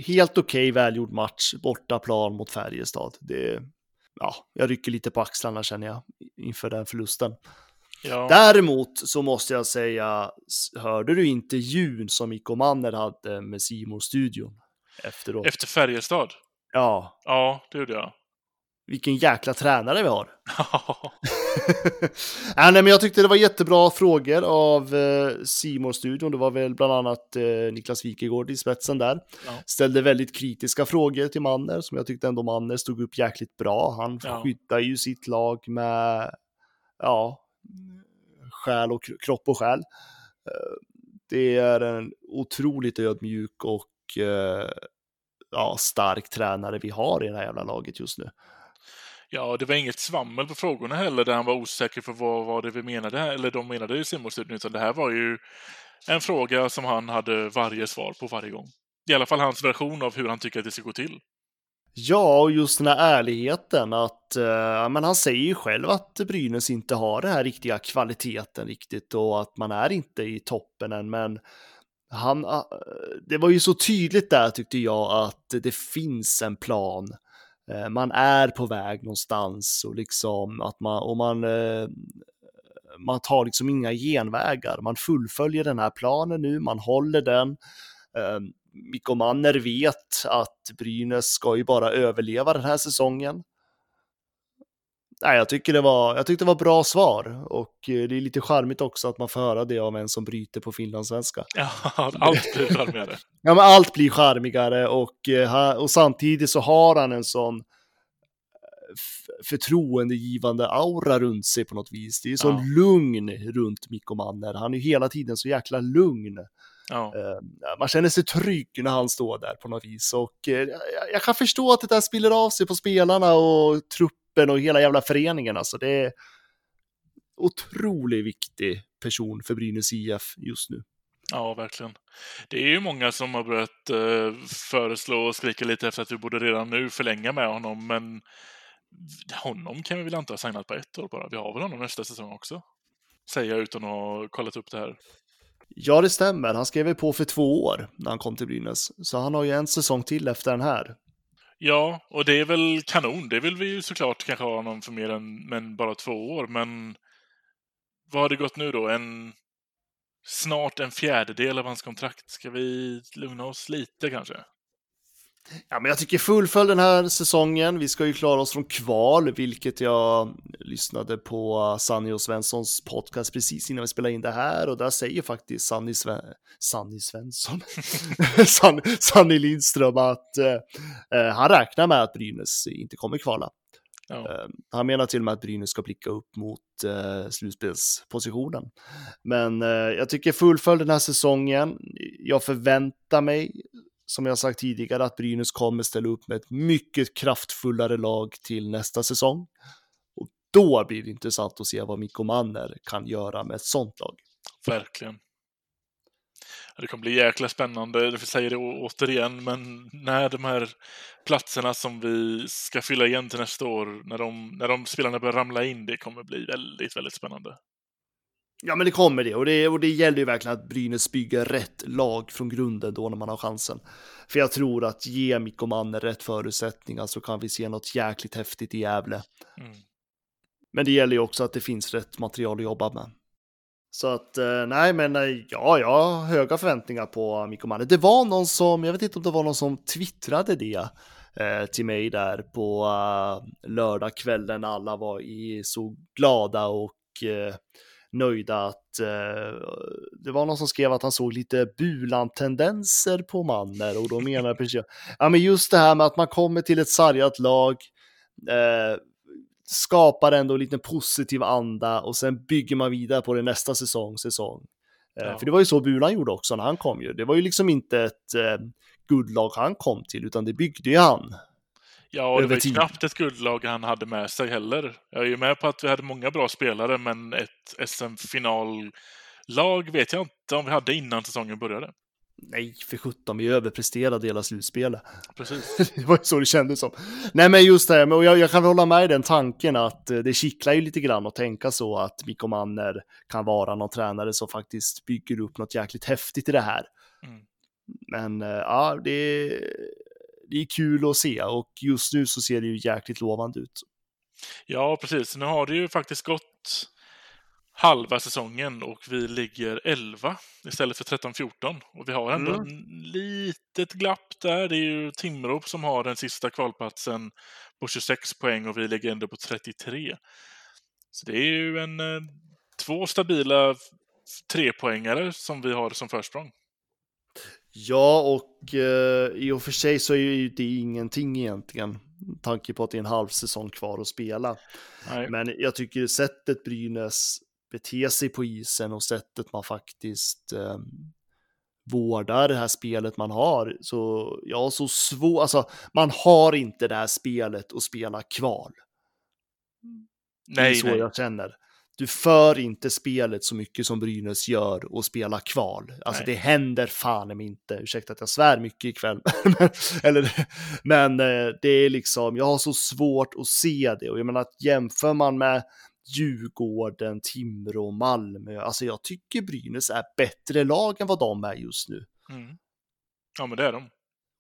helt okej välgjord match, bortaplan mot Färjestad. Det, ja, jag rycker lite på axlarna känner jag inför den förlusten. Ja, Däremot så måste jag säga, hörde du intervjun som Mikko Manner hade med simon studion efteråt? Efter Färjestad? Ja, Ja, det gjorde jag. Vilken jäkla tränare vi har. ja, (laughs) (laughs) nej, men jag tyckte det var jättebra frågor av eh, simon studion Det var väl bland annat eh, Niklas Wikegård i spetsen där. Ja. Ställde väldigt kritiska frågor till Manner som jag tyckte ändå Manner stod upp jäkligt bra. Han Ja. skyddar ju sitt lag med, ja, själ och kropp och själ. Eh, Det är en otroligt ödmjuk och eh, ja, stark tränare vi har i det här jävla laget just nu. Ja, det var inget svammel på frågorna heller där han var osäker på vad var det vi menade, eller de menade i simulstudion, utan det här var ju en fråga som han hade varje svar på varje gång. I alla fall hans version av hur han tycker att det ska gå till. Ja, och just den här ärligheten att, eh, men han säger ju själv att Brynäs inte har den här riktiga kvaliteten riktigt och att man är inte i toppen än, men han, eh, det var ju så tydligt där tyckte jag att det finns en plan. Eh, man är på väg någonstans och liksom att man, och man, eh, man tar liksom inga genvägar. Man fullföljer den här planen nu, man håller den. Eh, Mikko Manner vet att Brynäs ska ju bara överleva den här säsongen. Nej, jag tycker det var, jag tyckte det var bra svar och eh, det är lite charmigt också att man får höra det av en som bryter på finlandssvenska. (laughs) Ja, allt blir charmigare. (laughs) Ja, men allt blir charmigare och, eh, och samtidigt så har han en sån eh, förtroendegivande aura runt sig på något vis. Det är sån Ja. lugn runt Mikko Manner. Han är hela tiden så jäkla lugn. Ja. Eh, Man känner sig trygg när han står där på något vis. Och jag- kan förstå att det där spiller av sig på spelarna och truppen och hela jävla föreningen. Alltså det är otroligt viktig person för Brynäs IF just nu. Ja, verkligen. Det är ju många som har börjat eh, föreslå och skrika lite efter att vi borde redan nu förlänga med honom, men honom kan vi väl inte ha signat på ett år bara. Vi har väl honom nästa säsong också? Säger jag utan att ha kollat upp det här. Ja, det stämmer. Han skrev ju på för två år när han kom till Brynäs. Så han har ju en säsong till efter den här. Ja, och det är väl kanon. Det vill vi ju såklart kanske ha honom för mer än men bara två år, men vad har det gått nu då? En snart en fjärdedel av hans kontrakt. Ska vi lugna oss lite kanske? Ja, men jag tycker fullfölj den här säsongen. Vi ska ju klara oss från kval, vilket jag lyssnade på Sanny och Svenssons podcast precis innan vi spelade in det här och där säger faktiskt Sanny, Sven... Sanny Svensson, (laughs) Sanny, Sanny Lindström att eh, eh, han räknar med att Brynäs inte kommer kvala. Ja. Eh, han menar till och med att Brynäs ska blicka upp mot eh, slutspelspositionen. Men eh, jag tycker fullfölj den här säsongen. Jag förväntar mig som jag sagt tidigare, att Brynäs kommer ställa upp med ett mycket kraftfullare lag till nästa säsong. Och då blir det intressant att se vad Mikko Manner kan göra med ett sånt lag. Verkligen. Det kommer bli jäkla spännande, vi säger det återigen, men när de här platserna som vi ska fylla igen till nästa år, när de, när de spelarna börjar ramla in, det kommer bli väldigt, väldigt spännande. Ja, men det kommer det och, det och det gäller ju verkligen att Brynäs bygger rätt lag från grunden då när man har chansen. För jag tror att ge Mikko Manner rätt förutsättningar så kan vi se något jäkligt häftigt i Gävle. Mm. Men det gäller ju också att det finns rätt material att jobba med. Så att, eh, nej men eh, ja, jag har höga förväntningar på Mikko Manner. Det var någon som, jag vet inte om det var någon som twittrade det eh, till mig där på uh, lördagskvällen. Alla var i, så glada och uh, nöjda att uh, det var någon som skrev att han såg lite Bulan-tendenser på Manner och då menar jag precis, ja men just det här med att man kommer till ett sargat lag, skapar ändå en liten positiv anda och sen bygger man vidare på det nästa säsong, säsong. Ja. För det var ju så Bulan gjorde också när han kom ju. Det var ju liksom inte ett eh, guldlag han kom till, utan det byggde ju han. Ja, och det var ju knappt ett guldlag han hade med sig heller. Jag är ju med på att vi hade många bra spelare, men ett SM-finallag vet jag inte om vi hade innan säsongen började. Nej, för sjutton, vi överpresterade hela slutspelet. Precis. (laughs) det var ju så det kändes som. Nej, men just det, här, och jag, jag kan hålla med i den tanken att eh, det kittlar ju lite grann att tänka så att Mikko Manner kan vara någon tränare som faktiskt bygger upp något jäkligt häftigt i det här. Mm. Men eh, ja, det, det är kul att se och just nu så ser det ju jäkligt lovande ut. Ja, precis. Nu har det ju faktiskt gått halva säsongen och vi ligger 11 istället för 13-14. Och vi har ändå mm. ett litet glapp där. Det är ju Timrå som har den sista kvalplatsen på 26 poäng och vi ligger ändå på 33. Så det är ju en eh, två stabila trepoängare som vi har som försprång. Ja, och eh, i och för sig så är ju det ingenting egentligen. Tanke på att det är en halv säsong kvar att spela. Nej. Men jag tycker sättet Brynäs beter sig på isen och sättet man faktiskt eh, vårdar det här spelet man har. Så ja, så svårt, alltså man har inte det här spelet att spela kval. Nej, det är så nej. jag känner du för inte spelet så mycket som Brynäs gör och spela kval. Alltså Nej. det händer fan inte, ursäkta att jag svär mycket ikväll. (laughs) Eller, men eh, det är liksom, jag har så svårt att se det och jag menar att jämför man med Djurgården, Timrå, Malmö, alltså jag tycker Brynäs är bättre lag än vad de är just nu. Mm. Ja men det är de.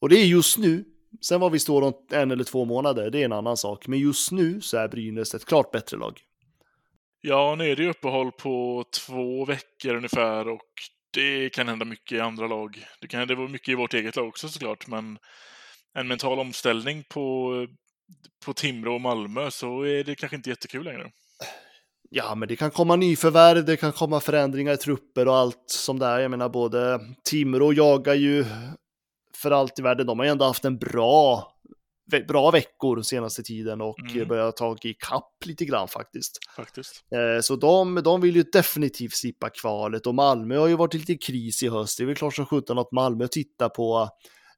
Och det är just nu, sen var vi står om en eller två månader, det är en annan sak, men just nu så är Brynäs ett klart bättre lag. Ja, nu är det ju uppehåll på två veckor ungefär och det kan hända mycket i andra lag. Det kan hända mycket i vårt eget lag också såklart, men en mental omställning på, på Timrå och Malmö så är det kanske inte jättekul längre. Ja, men det kan komma nyförvärv, det kan komma förändringar i trupper och allt som det är. Jag menar, både Timrå jagar ju för allt i världen. De har ju ändå haft en bra bra veckor senaste tiden och mm. börjat ta i kapp lite grann faktiskt. faktiskt. Eh, så de, de vill ju definitivt slippa kvalet och Malmö har ju varit lite kris i höst. Det är väl klart som sjutton att Malmö tittar på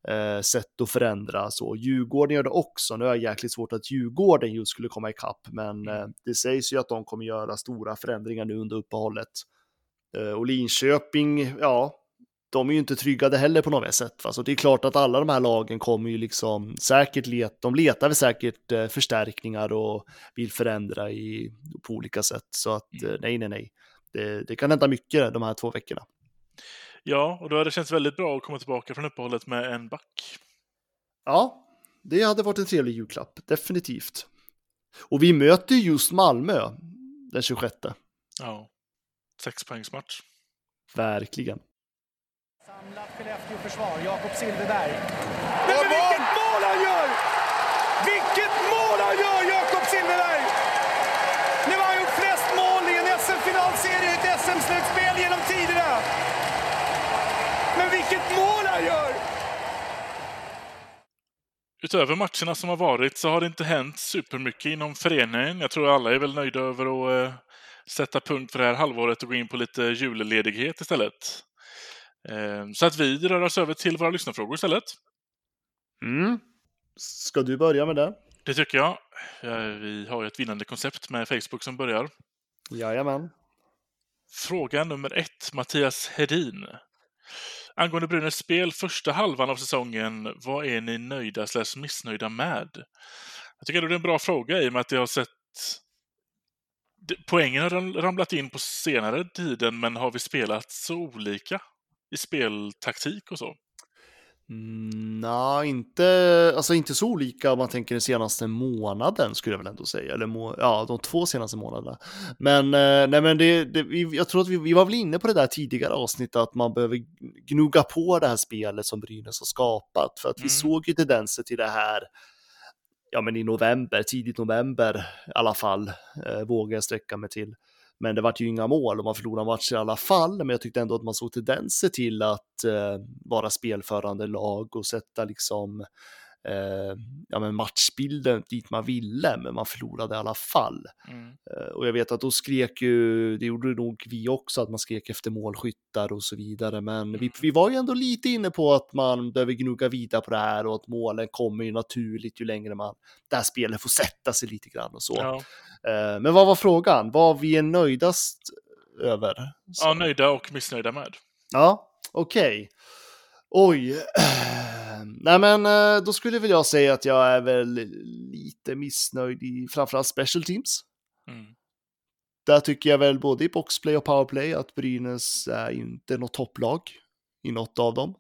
eh, sätt att förändra så. Djurgården gör det också. Nu är det jäkligt svårt att Djurgården just skulle komma ikapp, men mm. eh, det sägs ju att de kommer göra stora förändringar nu under uppehållet. Eh, och Linköping, ja, de är ju inte tryggade heller på något sätt. Va? Så det är klart att alla de här lagen kommer ju liksom säkert leta, de letar väl säkert eh, förstärkningar och vill förändra i, på olika sätt. Så att mm. eh, nej, nej, nej. Det, det kan hända mycket de här två veckorna. Ja, och då hade det känts väldigt bra att komma tillbaka från uppehållet med en back. Ja, det hade varit en trevlig julklapp, definitivt. Och vi möter just Malmö den 26. Ja, sexpoängsmatch. Verkligen. Skellefteå-försvar, Jakob Silfverberg. Men, men vilket mål han gör! Vilket mål han gör, Jakob Silfverberg! Nu har han gjort flest mål i en SM-finalserie i ett SM-slutspel genom tiderna. Men vilket mål han gör! Utöver matcherna som har varit så har det inte hänt supermycket inom föreningen. Jag tror alla är väl nöjda över att eh, sätta punkt för det här halvåret och gå in på lite julledighet istället. Ehm, så att vi rör oss över till våra lyssnarfrågor istället. Mm. Ska du börja med det? Det tycker jag. Vi har ju ett vinnande koncept med Facebook som börjar. Jajamän. Fråga nummer ett, Mattias Hedin. Angående Brynäs spel första halvan av säsongen, vad är ni nöjda slash missnöjda med? Jag tycker det är en bra fråga i och med att jag har sett Poängen har ramlat in på senare tiden, men har vi spelat så olika? I speltaktik och så? Mm, Nej, inte, alltså inte så olika om man tänker den senaste månaden skulle jag väl ändå säga, eller må, ja, de två senaste månaderna. Men, eh, nej, men det, det, vi, jag tror att vi, vi var väl inne på det där tidigare avsnittet att man behöver gnugga på det här spelet som Brynäs har skapat, för att vi Mm. såg ju tendenser till det här ja, men i november, tidigt november i alla fall, eh, vågar jag sträcka mig till. Men det vart ju inga mål och man förlorade matcher i alla fall. Men jag tyckte ändå att man såg tendenser till att eh, vara spelförande lag och sätta liksom eh, ja, men matchbilden dit man ville, men man förlorade i alla fall. Mm. Eh, och jag vet att då skrek ju, det gjorde nog vi också, att man skrek efter målskyttar och så vidare. Men vi, vi var ju ändå lite inne på att man behöver gnugga vidare på det här och att målen kommer ju naturligt ju längre man, det här spelet får sätta sig lite grann och så. Ja. Eh, Men vad var frågan? Vad vi är nöjdast över? Så- ja, nöjda och missnöjda med. Ja, okej. Oj. (clears throat) Nej men eh, då skulle väl jag säga att jag är väl lite missnöjd i framförallt special teams. Mm. Där tycker jag väl både i boxplay och powerplay att Brynäs är inte något topplag i något av dem.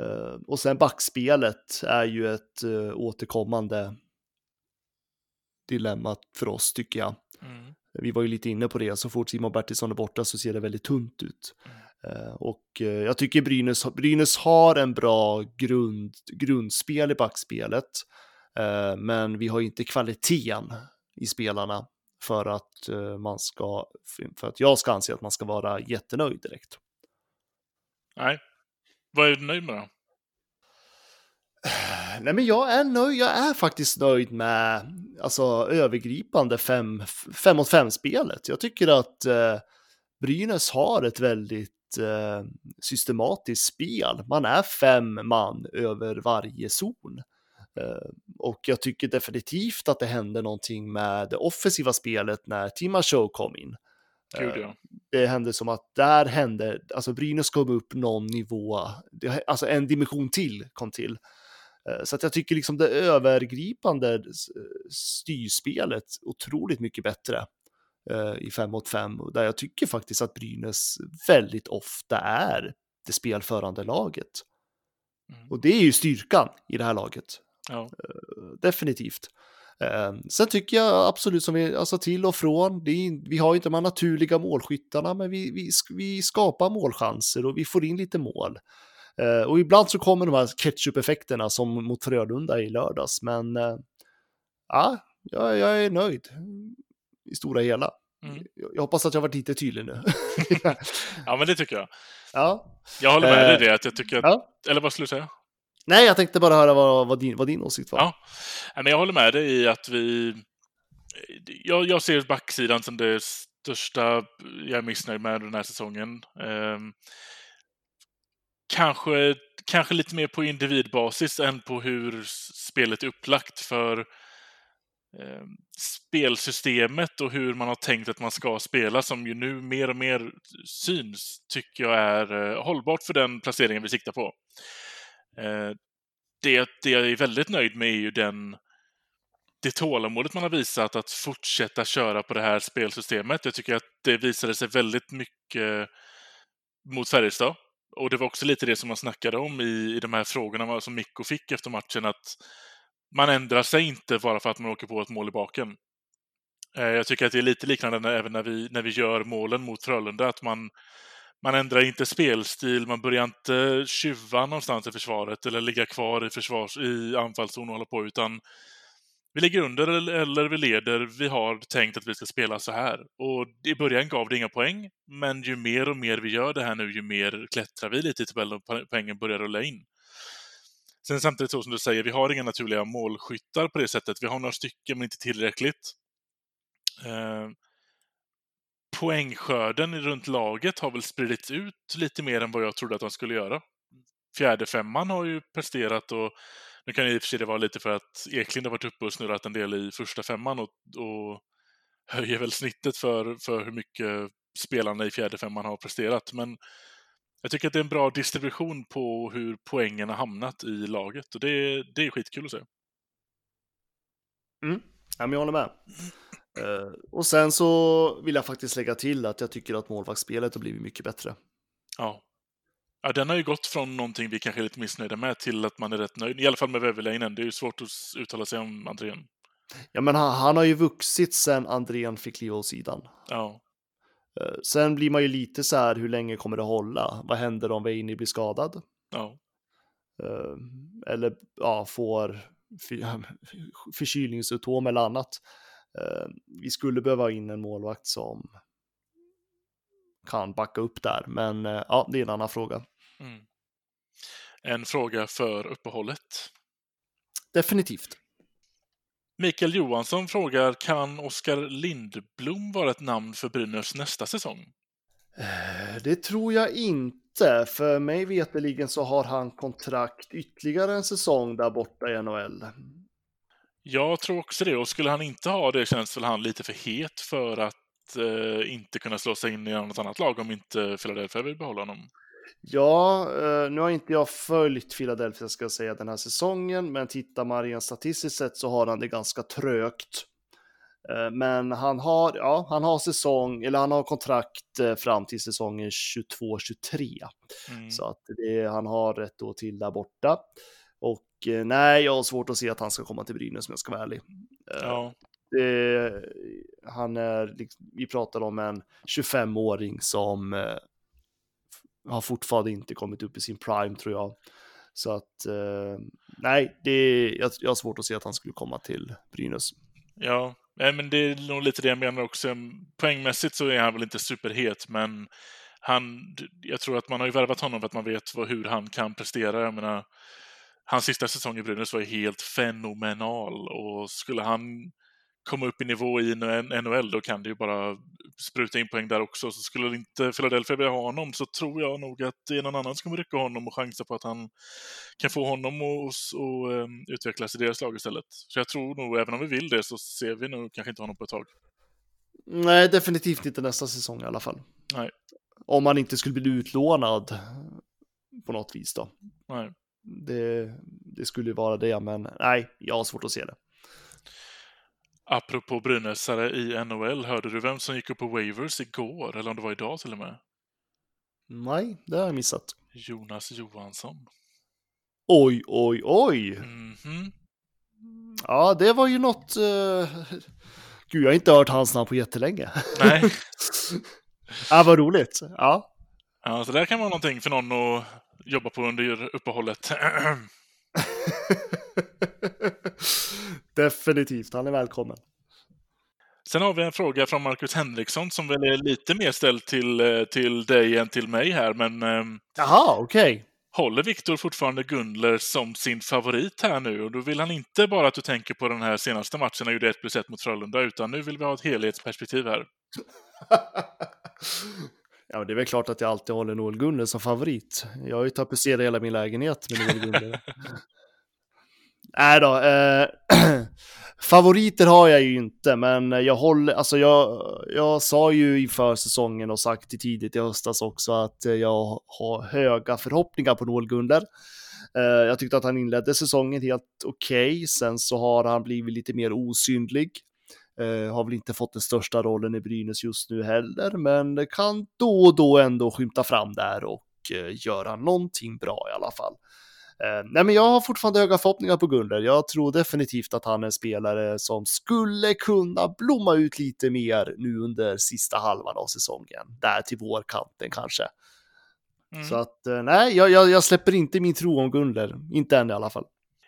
Eh, Och sen backspelet är ju ett eh, återkommande dilemma för oss tycker jag. Mm. Vi var ju lite inne på det, så fort Simon Bertilsson är borta så ser det väldigt tunt ut. Eh, Och eh, jag tycker Brynäs, Brynäs har en bra grund, grundspel i backspelet, eh, men vi har inte kvaliteten i spelarna för att eh, man ska, för att jag ska anse att man ska vara jättenöjd direkt. Nej. Vad är du nöjd med då? (sighs) Nej, men jag är nöjd. Jag är faktiskt nöjd med alltså, övergripande 5 fem mot 5 spelet. Jag tycker att eh, Brynäs har ett väldigt eh, systematiskt spel. Man är fem man över varje zon. Eh, och jag tycker definitivt att det hände någonting med det offensiva spelet när Tima Show kom in. Gud, ja. Det hände som att där hände, alltså Brynäs kom upp någon nivå, alltså en dimension till kom till. Eh, Så att jag tycker liksom det övergripande styrspelet otroligt mycket bättre eh, i 5 mot 5 där jag tycker faktiskt att Brynäs väldigt ofta är det spelförande laget. Mm. Och det är ju styrkan i det här laget Ja. definitivt. Eh, sen tycker jag absolut som vi, alltså till och från, är, vi har ju inte de här naturliga målskyttarna, men vi, vi, vi skapar målchanser och vi får in lite mål. Eh, och ibland så kommer de här ketchup-effekterna som mot Frölunda i lördags, men eh, ja, jag, jag är nöjd i stora hela. Mm. Jag, hoppas att jag varit lite tydlig nu. (laughs) ja, men det tycker jag. ja. Jag håller med dig Eh, i det. Att jag tycker att, ja. Eller vad skulle du säga? Nej, jag tänkte bara höra vad, vad, din, vad din åsikt var. Ja. Men jag håller med dig i att vi... Jag, jag ser backsidan som det största jag är missnöjd med den här säsongen. Ehm, kanske, kanske lite mer på individbasis än på hur spelet är upplagt för eh, spelsystemet och hur man har tänkt att man ska spela som ju nu mer och mer syns tycker jag är eh, hållbart för den placeringen vi siktar på. Eh, det, det jag är väldigt nöjd med är ju den det tålamodet man har visat att fortsätta köra på det här spelsystemet. Jag tycker att det visade sig väldigt mycket mot Färjestad. Och det var också lite det som man snackade om i, i de här frågorna som Mikko fick efter matchen, att man ändrar sig inte bara för att man åker på ett mål i baken. Eh, jag tycker att det är lite liknande när, även när vi, när vi gör målen mot Frölunda, att man, man ändrar inte spelstil, man börjar inte tjuva någonstans i försvaret eller ligga kvar i, försvars, i anfallszon och hålla på, utan vi ligger under eller- eller vi leder, vi har tänkt att vi ska spela så här. Och i början gav det inga poäng, men ju mer och mer vi gör det här nu, ju mer klättrar vi lite i tabellen och poängen börjar rulla in. Sen samtidigt så som du säger, vi har inga naturliga målskyttar på det sättet. Vi har några stycken, men inte tillräckligt. Eh, poängskörden runt laget har väl spridits ut lite mer än vad jag trodde att de skulle göra. Fjärde femman har ju presterat och nu kan det i och för sig det vara lite för att Eklind har varit uppe och snurrat en del i första femman och, och höjer väl snittet för, för hur mycket spelarna i fjärde femman har presterat. Men jag tycker att det är en bra distribution på hur poängen har hamnat i laget och det, det är skitkul att se. Mm. Ja, men jag håller med. Eh, och sen så vill jag faktiskt lägga till att jag tycker att målvaktsspelet har blivit mycket bättre. Ja, Ja, den har ju gått från någonting vi kanske är lite missnöjda med till att man är rätt nöjd. I alla fall med Väverleinen. Det är ju svårt att uttala sig om Andrén. Ja, men han, han har ju vuxit sen Andrén fick kliva åt sidan. Ja. Eh, Sen blir man ju lite så här, hur länge kommer det hålla? Vad händer om Veini blir skadad? ja. Eh, Eller ja, får för, förkylningssymptom eller annat. Eh, Vi skulle behöva in en målvakt som kan backa upp där, men ja, det är en annan fråga. Mm. En fråga för uppehållet. Definitivt. Mikael Johansson frågar, kan Oskar Lindblom vara ett namn för Brynäs nästa säsong? Eh, Det tror jag inte, för mig veterligen så har han kontrakt ytterligare en säsong där borta i NHL. Jag tror också det, och skulle han inte ha det känns väl han lite för het för att eh, inte kunna slå sig in i något annat lag om inte Philadelphia vill behålla honom. Ja, eh, nu har inte jag följt Philadelphia ska jag säga den här säsongen, men tittar man rent statistiskt sett så har han det ganska trögt. Eh, Men han har, ja, han har säsong, eller han har kontrakt eh, fram till säsongen 22-23. Mm. Så att det, han har rätt år till där borta. Och nej, jag har svårt att se att han ska komma till Brynäs om jag ska vara ärlig. Ja, det, han är, liksom- vi pratar om en 25-åring som har fortfarande inte kommit upp i sin prime tror jag. Så att eh, nej, det, jag, jag har svårt att se att han skulle komma till Brynäs. ja. Nej, men det är nog lite det jag menar också. Poängmässigt så är han väl inte superhet, men han, jag tror att man har ju värvat honom för att man vet vad, hur han kan prestera. Jag menar, hans sista säsong i Brynäs var ju helt fenomenal och skulle han komma upp i nivå i NHL då kan det ju bara spruta in poäng där också. Så skulle inte Philadelphia vilja ha honom så tror jag nog att det är någon annan som kommer rycka honom och chansa på att han kan få honom att och, um, utvecklas i deras lag istället. Så jag tror nog, även om vi vill det, så ser vi nog kanske inte honom på ett tag. Nej, definitivt inte nästa säsong i alla fall. Nej. Om han inte skulle bli utlånad på något vis då. Nej. Det, det skulle ju vara det, men nej, jag har svårt att se det. Apropå Brynäsare i NHL, hörde du vem som gick upp på waivers igår? Eller om det var idag till och med? Nej, det har jag missat. Jonas Johansson. Oj, oj, oj. Mhm. Ja, det var ju något... Uh... Gud, jag har inte hört hans namn på jättelänge. Nej. (laughs) ja, vad roligt. Ja. Ja, så där kan vara någonting för någon att jobba på under uppehållet. (clears throat) (laughs) Definitivt, han är välkommen. Sen har vi en fråga från Marcus Henriksson som väl är lite mer ställd till, eh, till dig än till mig här, men ehm, Jaha, okej. håller Viktor fortfarande Gundler som sin favorit här nu? Och då vill han inte bara att du tänker på den här senaste matchen, han gjorde 1 plus 1 mot Frölunda, utan nu vill vi ha ett helhetsperspektiv här. (laughs) ja, det är väl klart att jag alltid håller Noel Gunnar som favorit. Jag har ju tapetserat hela min lägenhet med Noel Gunnar. (laughs) Nej då, eh, (clears throat) favoriter har jag ju inte, men jag håller, alltså jag, jag sa ju inför säsongen och sagt det tidigt i höstas också att jag har höga förhoppningar på Noel Gunder. Eh, jag tyckte att han inledde säsongen helt okej, okay. sen så har han blivit lite mer osynlig. Eh, har väl inte fått den största rollen i Brynäs just nu heller, men kan då och då ändå skymta fram där och eh, göra någonting bra i alla fall. Eh, nej, men jag har fortfarande höga förhoppningar på Gunnar. Jag tror definitivt att han är en spelare som skulle kunna blomma ut lite mer nu under sista halvan av säsongen. Där till vårkanten kanske. Mm. Så att eh, nej, jag, jag, jag, släpper inte min tro om Gunnar. Inte än i alla fall.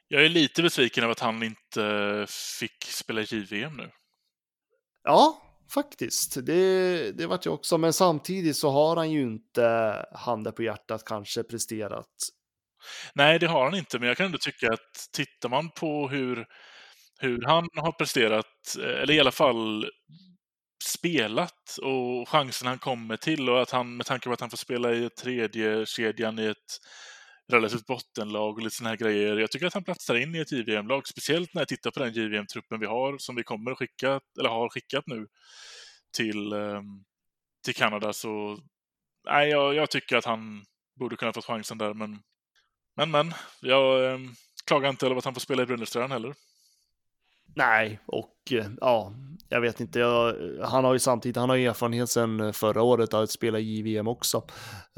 Jag är lite besviken över att han inte fick spela JVM nu. Ja, faktiskt. Det, det vart jag också. Men samtidigt så har han ju inte handen på hjärtat kanske presterat Nej, det har han inte, men jag kan ändå tycka att tittar man på hur, hur han har presterat, eh, eller i alla fall spelat och chansen han kommer till och att han med tanke på att han får spela i tredje kedjan i ett relativt bottenlag och lite sådana här grejer. Jag tycker att han platsar in i ett JVM-lag, speciellt när jag tittar på den JVM-truppen vi har som vi kommer att skicka, eller har skickat nu till, ehm, till Kanada. Så nej, jag, jag tycker att han borde kunna fått chansen där, men men, men. Jag eh, klagar inte över att han får spela i Brynäströjan heller. Nej, och ja, jag vet inte, jag, han har ju samtidigt, han har ju erfarenhet sedan förra året att spela i JVM också.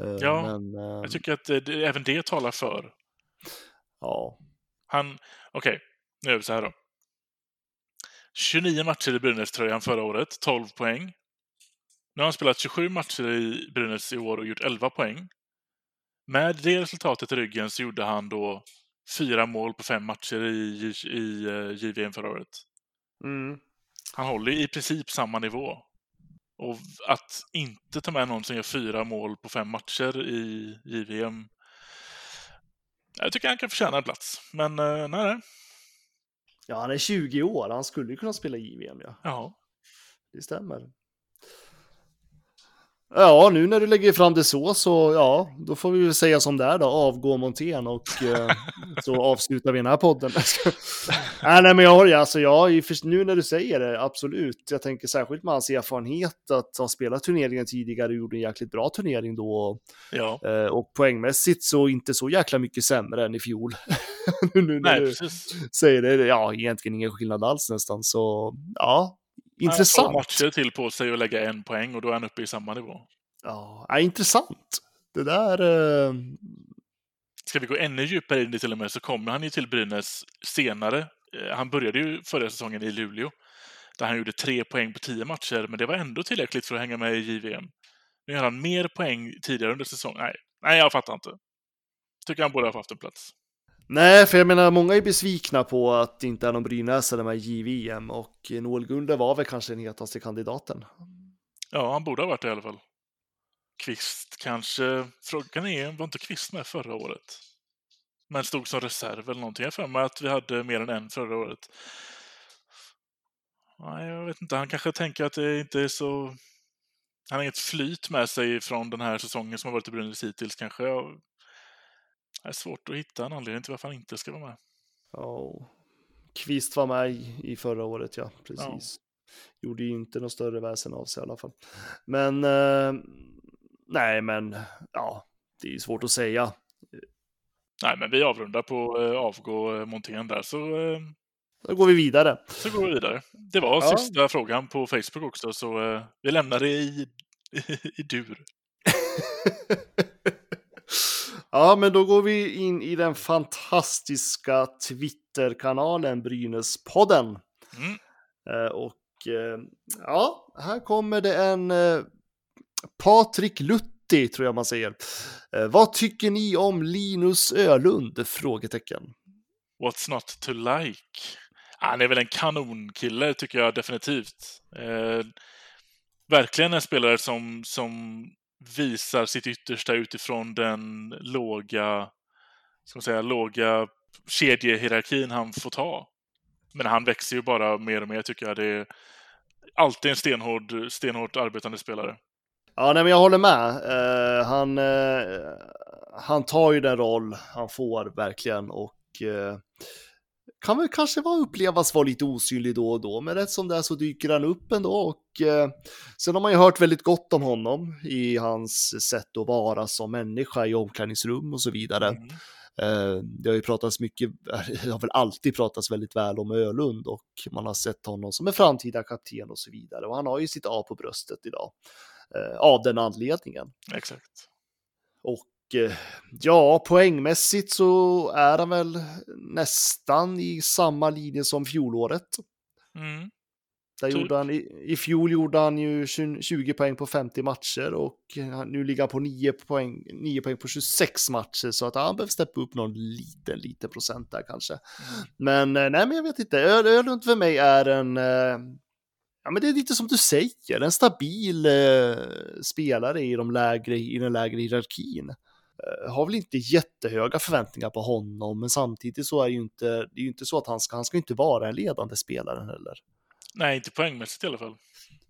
Eh, Ja, men, eh, Jag tycker att det, även det talar för. ja. Han, okej, nu är vi så här då. 29 matcher i Brynäs-tröjan förra året, 12 poäng. Nu har han spelat 27 matcher i Brynäs i år och gjort 11 poäng. Med det resultatet i ryggen så gjorde han då fyra mål på fem matcher i, i, eh, JVM förra året. Mm. Han håller i princip samma nivå. Och att inte ta med någon som gör fyra mål på fem matcher i JVM. Jag tycker han kan förtjäna en plats. Men eh, nej, nej. ja, han är 20 år, han skulle ju kunna spela i JVM, ja. Ja. Det stämmer. Ja, nu när du lägger fram det så, så ja, då får vi väl säga som det är då, avgå Montén och eh, så avslutar vi den här podden. nej, nej, men jag har alltså, ja, i för- nu när du säger det, absolut. Jag tänker särskilt med hans erfarenhet att ha spelat turneringen tidigare och gjorde en jäkligt bra turnering då. ja. Eh, och poängmässigt så inte så jäkla mycket sämre än i fjol. (laughs) nu när Nej, du precis. säger det, ja, egentligen ingen skillnad alls nästan, så ja, Han har intressant. matcher till på sig att lägga en poäng och då är han uppe i samma nivå. Ja, ja, intressant. Det där... Eh, Ska vi gå ännu djupare in i det till och med så kommer han ju till Brynäs senare. Eh, Han började ju förra säsongen i Luleå. Där han gjorde tre poäng på tio matcher, men det var ändå tillräckligt för att hänga med i JVM. Nu gör han mer poäng tidigare under säsongen. Nej, nej jag fattar inte. Tycker han borde ha haft en plats nej, för jag menar, många är besvikna på att det inte är någon brynäsare med JVM och Noel Gunde var väl kanske den hetaste kandidaten. Ja, han borde ha varit det i alla fall. Kvist kanske. Frågan är, var inte Kvist med förra året? Men stod som reserv eller någonting. Jag har för mig att vi hade mer än en förra året. Nej, jag vet inte. Han kanske tänker att det inte är så... Han har inget flyt med sig från den här säsongen som har varit i Brynäs hittills kanske. Det är svårt att hitta en anledning till varför han inte ska vara med. Ja, Kvist var med i, i förra året, ja, precis. Gjorde ju inte något större väsen av sig i alla fall. Men, eh, nej, men, ja, det är ju svårt att säga. Nej, men vi avrundar på eh, avgå Montén där, så, eh, Då går vi vidare. så går vi vidare. Det var Ja. sista frågan på Facebook också, så eh, vi lämnar det i, (laughs) i dur. (laughs) ja, men då går vi in i den fantastiska Twitterkanalen Brynäspodden. Mm. Eh, och eh, ja, här kommer det en eh, Patrik Lutti, tror jag man säger. Vad tycker ni om Linus Ölund? Frågetecken. What's not to like? Han är väl en kanonkille, tycker jag definitivt. Verkligen en spelare som, som visar sitt yttersta utifrån den låga, ska man säga, låga kedjehierarkin han får ta. Men han växer ju bara mer och mer, tycker jag. Det är alltid en stenhård, stenhårt arbetande spelare. Ja, nej, men jag håller med. Uh, han, uh, han tar ju den roll han får verkligen och uh, kan väl kanske vara upplevas vara lite osynlig då och då, men rätt som det är så dyker han upp ändå och eh, sen har man ju hört väldigt gott om honom i hans sätt att vara som människa i omklädningsrum och så vidare. Mm. Eh, Det har ju pratats mycket, (laughs) det har väl alltid pratats väldigt väl om Ölund och man har sett honom som en framtida kapten och så vidare. Och han har ju sitt A på bröstet idag eh, av den anledningen. Exakt. Och ja, poängmässigt så är han väl nästan i samma linje som fjolåret. Mm. Där Typ. gjorde han, i, I fjol gjorde han ju 20 20 poäng på 50 matcher och nu ligger han på 9 poäng, 9 poäng på 26 matcher så att han behöver steppa upp någon liten, liten procent där kanske. Men eh, nej, men jag vet inte. Ölund för mig är en, eh, ja men det är lite som du säger, en stabil eh, spelare i, de lägre, i den lägre hierarkin. Eh, har väl inte jättehöga förväntningar på honom, men samtidigt så är det ju inte, det är ju inte så att han ska, han ska inte vara en ledande spelare heller. Nej, inte poängmässigt i alla fall.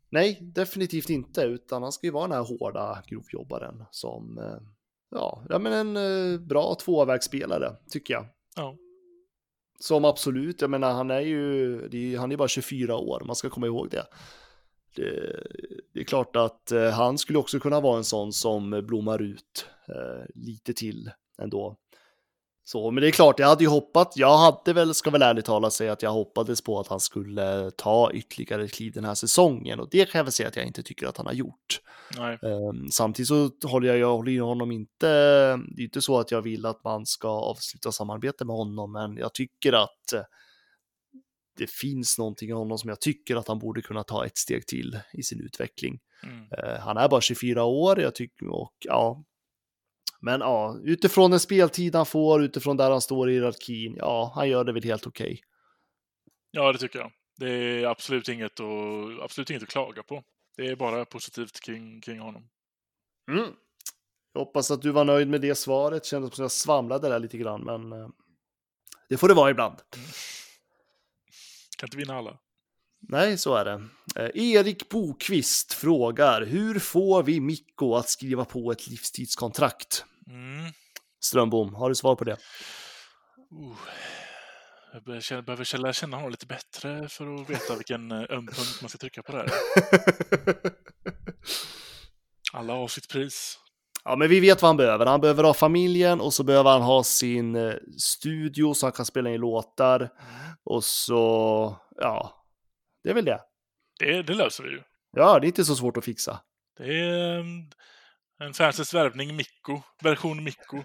Nej, definitivt inte, utan han ska ju vara den här hårda grovjobbaren som, eh, ja, ja men en eh, bra tvåvägsspelare, tycker jag. Ja. Som absolut, jag menar han är ju, det är, ju- han är bara 24 år, man ska komma ihåg det. Det, är klart att eh, han skulle också kunna vara en sån som blommar ut eh, lite till ändå. Så, men det är klart, jag hade ju hoppat. Jag hade väl, ska väl ärligt talat säga att jag hoppades på att han skulle ta ytterligare kliv den här säsongen och det kan jag väl säga att jag inte tycker att han har gjort. Um, samtidigt så håller jag, jag håller ju honom inte. Det är inte så att jag vill att man ska avsluta samarbete med honom, men jag tycker att det finns någonting i honom som jag tycker att han borde kunna ta ett steg till i sin utveckling. Mm. Uh, han är bara 24 år, jag tycker och ja, men ja, utifrån den speltid han får, utifrån där han står i hierarkin, ja, han gör det väl helt okej. Okay. Ja, det tycker jag. Det är absolut inget, att, absolut inget att klaga på. Det är bara positivt kring, kring honom. Mm. Jag hoppas att du var nöjd med det svaret. Kändes som att jag svamlade där lite grann, men eh, det får det vara ibland. Mm. Kan inte vinna alla. Nej, så är det. Eh, Erik Bokvist frågar, hur får vi Mikko att skriva på ett livstidskontrakt? Mm. Strömbom, har du svar på det? Uh. Jag behöver känna, behöver känna honom lite bättre för att veta vilken eh, öm punkt man ska trycka på där. (laughs) Alla har sitt pris. Ja, men vi vet vad han behöver. Han behöver ha familjen och så behöver han ha sin eh, studio så han kan spela in låtar. Mm. Och så, ja, det är väl det. Det, det löser vi ju. Ja, det är inte så svårt att fixa. Det är en, en Francis värvning Mikko, version Mikko.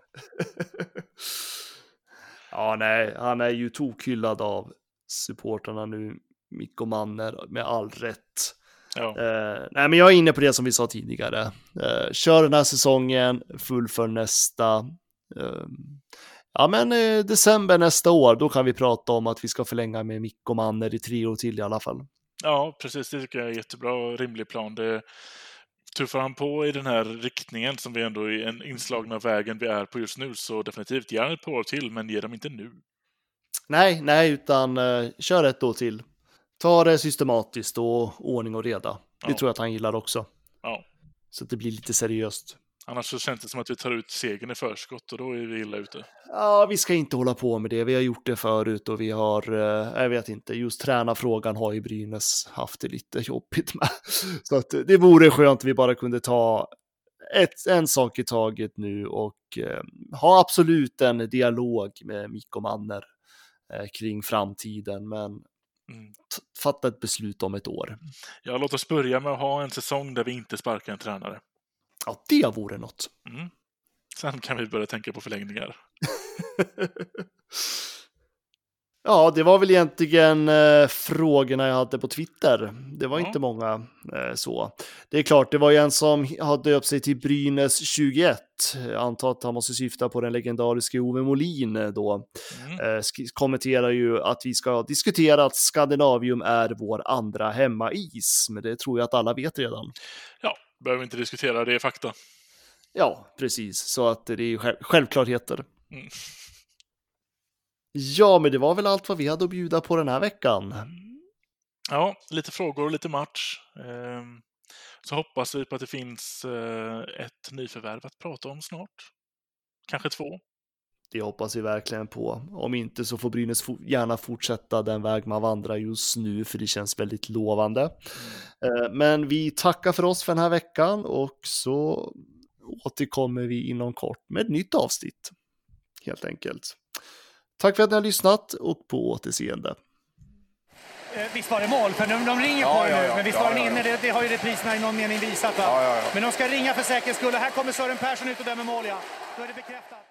(laughs) ja, nej, han är ju tokhyllad av supporterna nu, Mikko Manner, med all rätt. Ja. Eh, nej, men jag är inne på det som vi sa tidigare. Eh, kör den här säsongen, fullfölj nästa. Eh, ja, men eh, december nästa år, då kan vi prata om att vi ska förlänga med Mikko Manner i tre år till i alla fall. Ja, precis. Det tycker jag är jättebra och rimlig plan. Det tuffar han på i den här riktningen som vi ändå är en inslagna vägen vi är på just nu så definitivt ge han ett par år till, men ge dem inte nu. Nej, nej, utan uh, kör ett år till. Ta det systematiskt och ordning och reda. Det Ja. tror jag att han gillar också. Ja. Så att det blir lite seriöst. Annars så känns det som att vi tar ut segern i förskott och då är vi illa ute. Ja, vi ska inte hålla på med det. Vi har gjort det förut och vi har, eh, jag vet inte, just tränarfrågan har ju Brynäs haft det lite jobbigt med. (laughs) Så att det vore skönt om vi bara kunde ta ett, en sak i taget nu och eh, ha absolut en dialog med Mikko Manner eh, kring framtiden, men Mm. fatta ett beslut om ett år. Ja, låt oss börja med att ha en säsong där vi inte sparkar en tränare. Ja, det vore något. Mm. Sen kan vi börja tänka på förlängningar. (laughs) Ja, det var väl egentligen eh, frågorna jag hade på Twitter. Det var Ja. inte många eh, så. Det är klart, det var ju en som hade döpt sig till Brynäs 21. Jag antar att han måste syfta på den legendariske Ove Molin eh, då. Mm. Eh, kommenterar ju att vi ska diskutera att Skandinavium är vår andra hemmais. Men det tror jag att alla vet redan. Ja, behöver inte diskutera, det är fakta. Ja, precis. Så att det är själv- självklarheter. Mm. Ja, men det var väl allt vad vi hade att bjuda på den här veckan. Ja, lite frågor och lite match. Ehm, Så hoppas vi på att det finns eh, ett nyförvärv att prata om snart. Kanske två. Det hoppas vi verkligen på. Om inte så får Brynäs gärna fortsätta den väg man vandrar just nu, för det känns väldigt lovande. Eh, Men vi tackar för oss för den här veckan och så återkommer vi inom kort med ett nytt avsnitt. Helt enkelt. Tack för att ni har lyssnat och på återseende. Eh, Visst var det mål? För de, de ringer Ja, på ja, nu, ja. men visst Ja, var den ja, inne? Det, det har ju repriserna i någon mening visat. Va? Ja, ja, ja. Men de ska ringa för säkerhets skull. Här kommer Sören Persson ut och dömer mål, ja. Då är det bekräftat.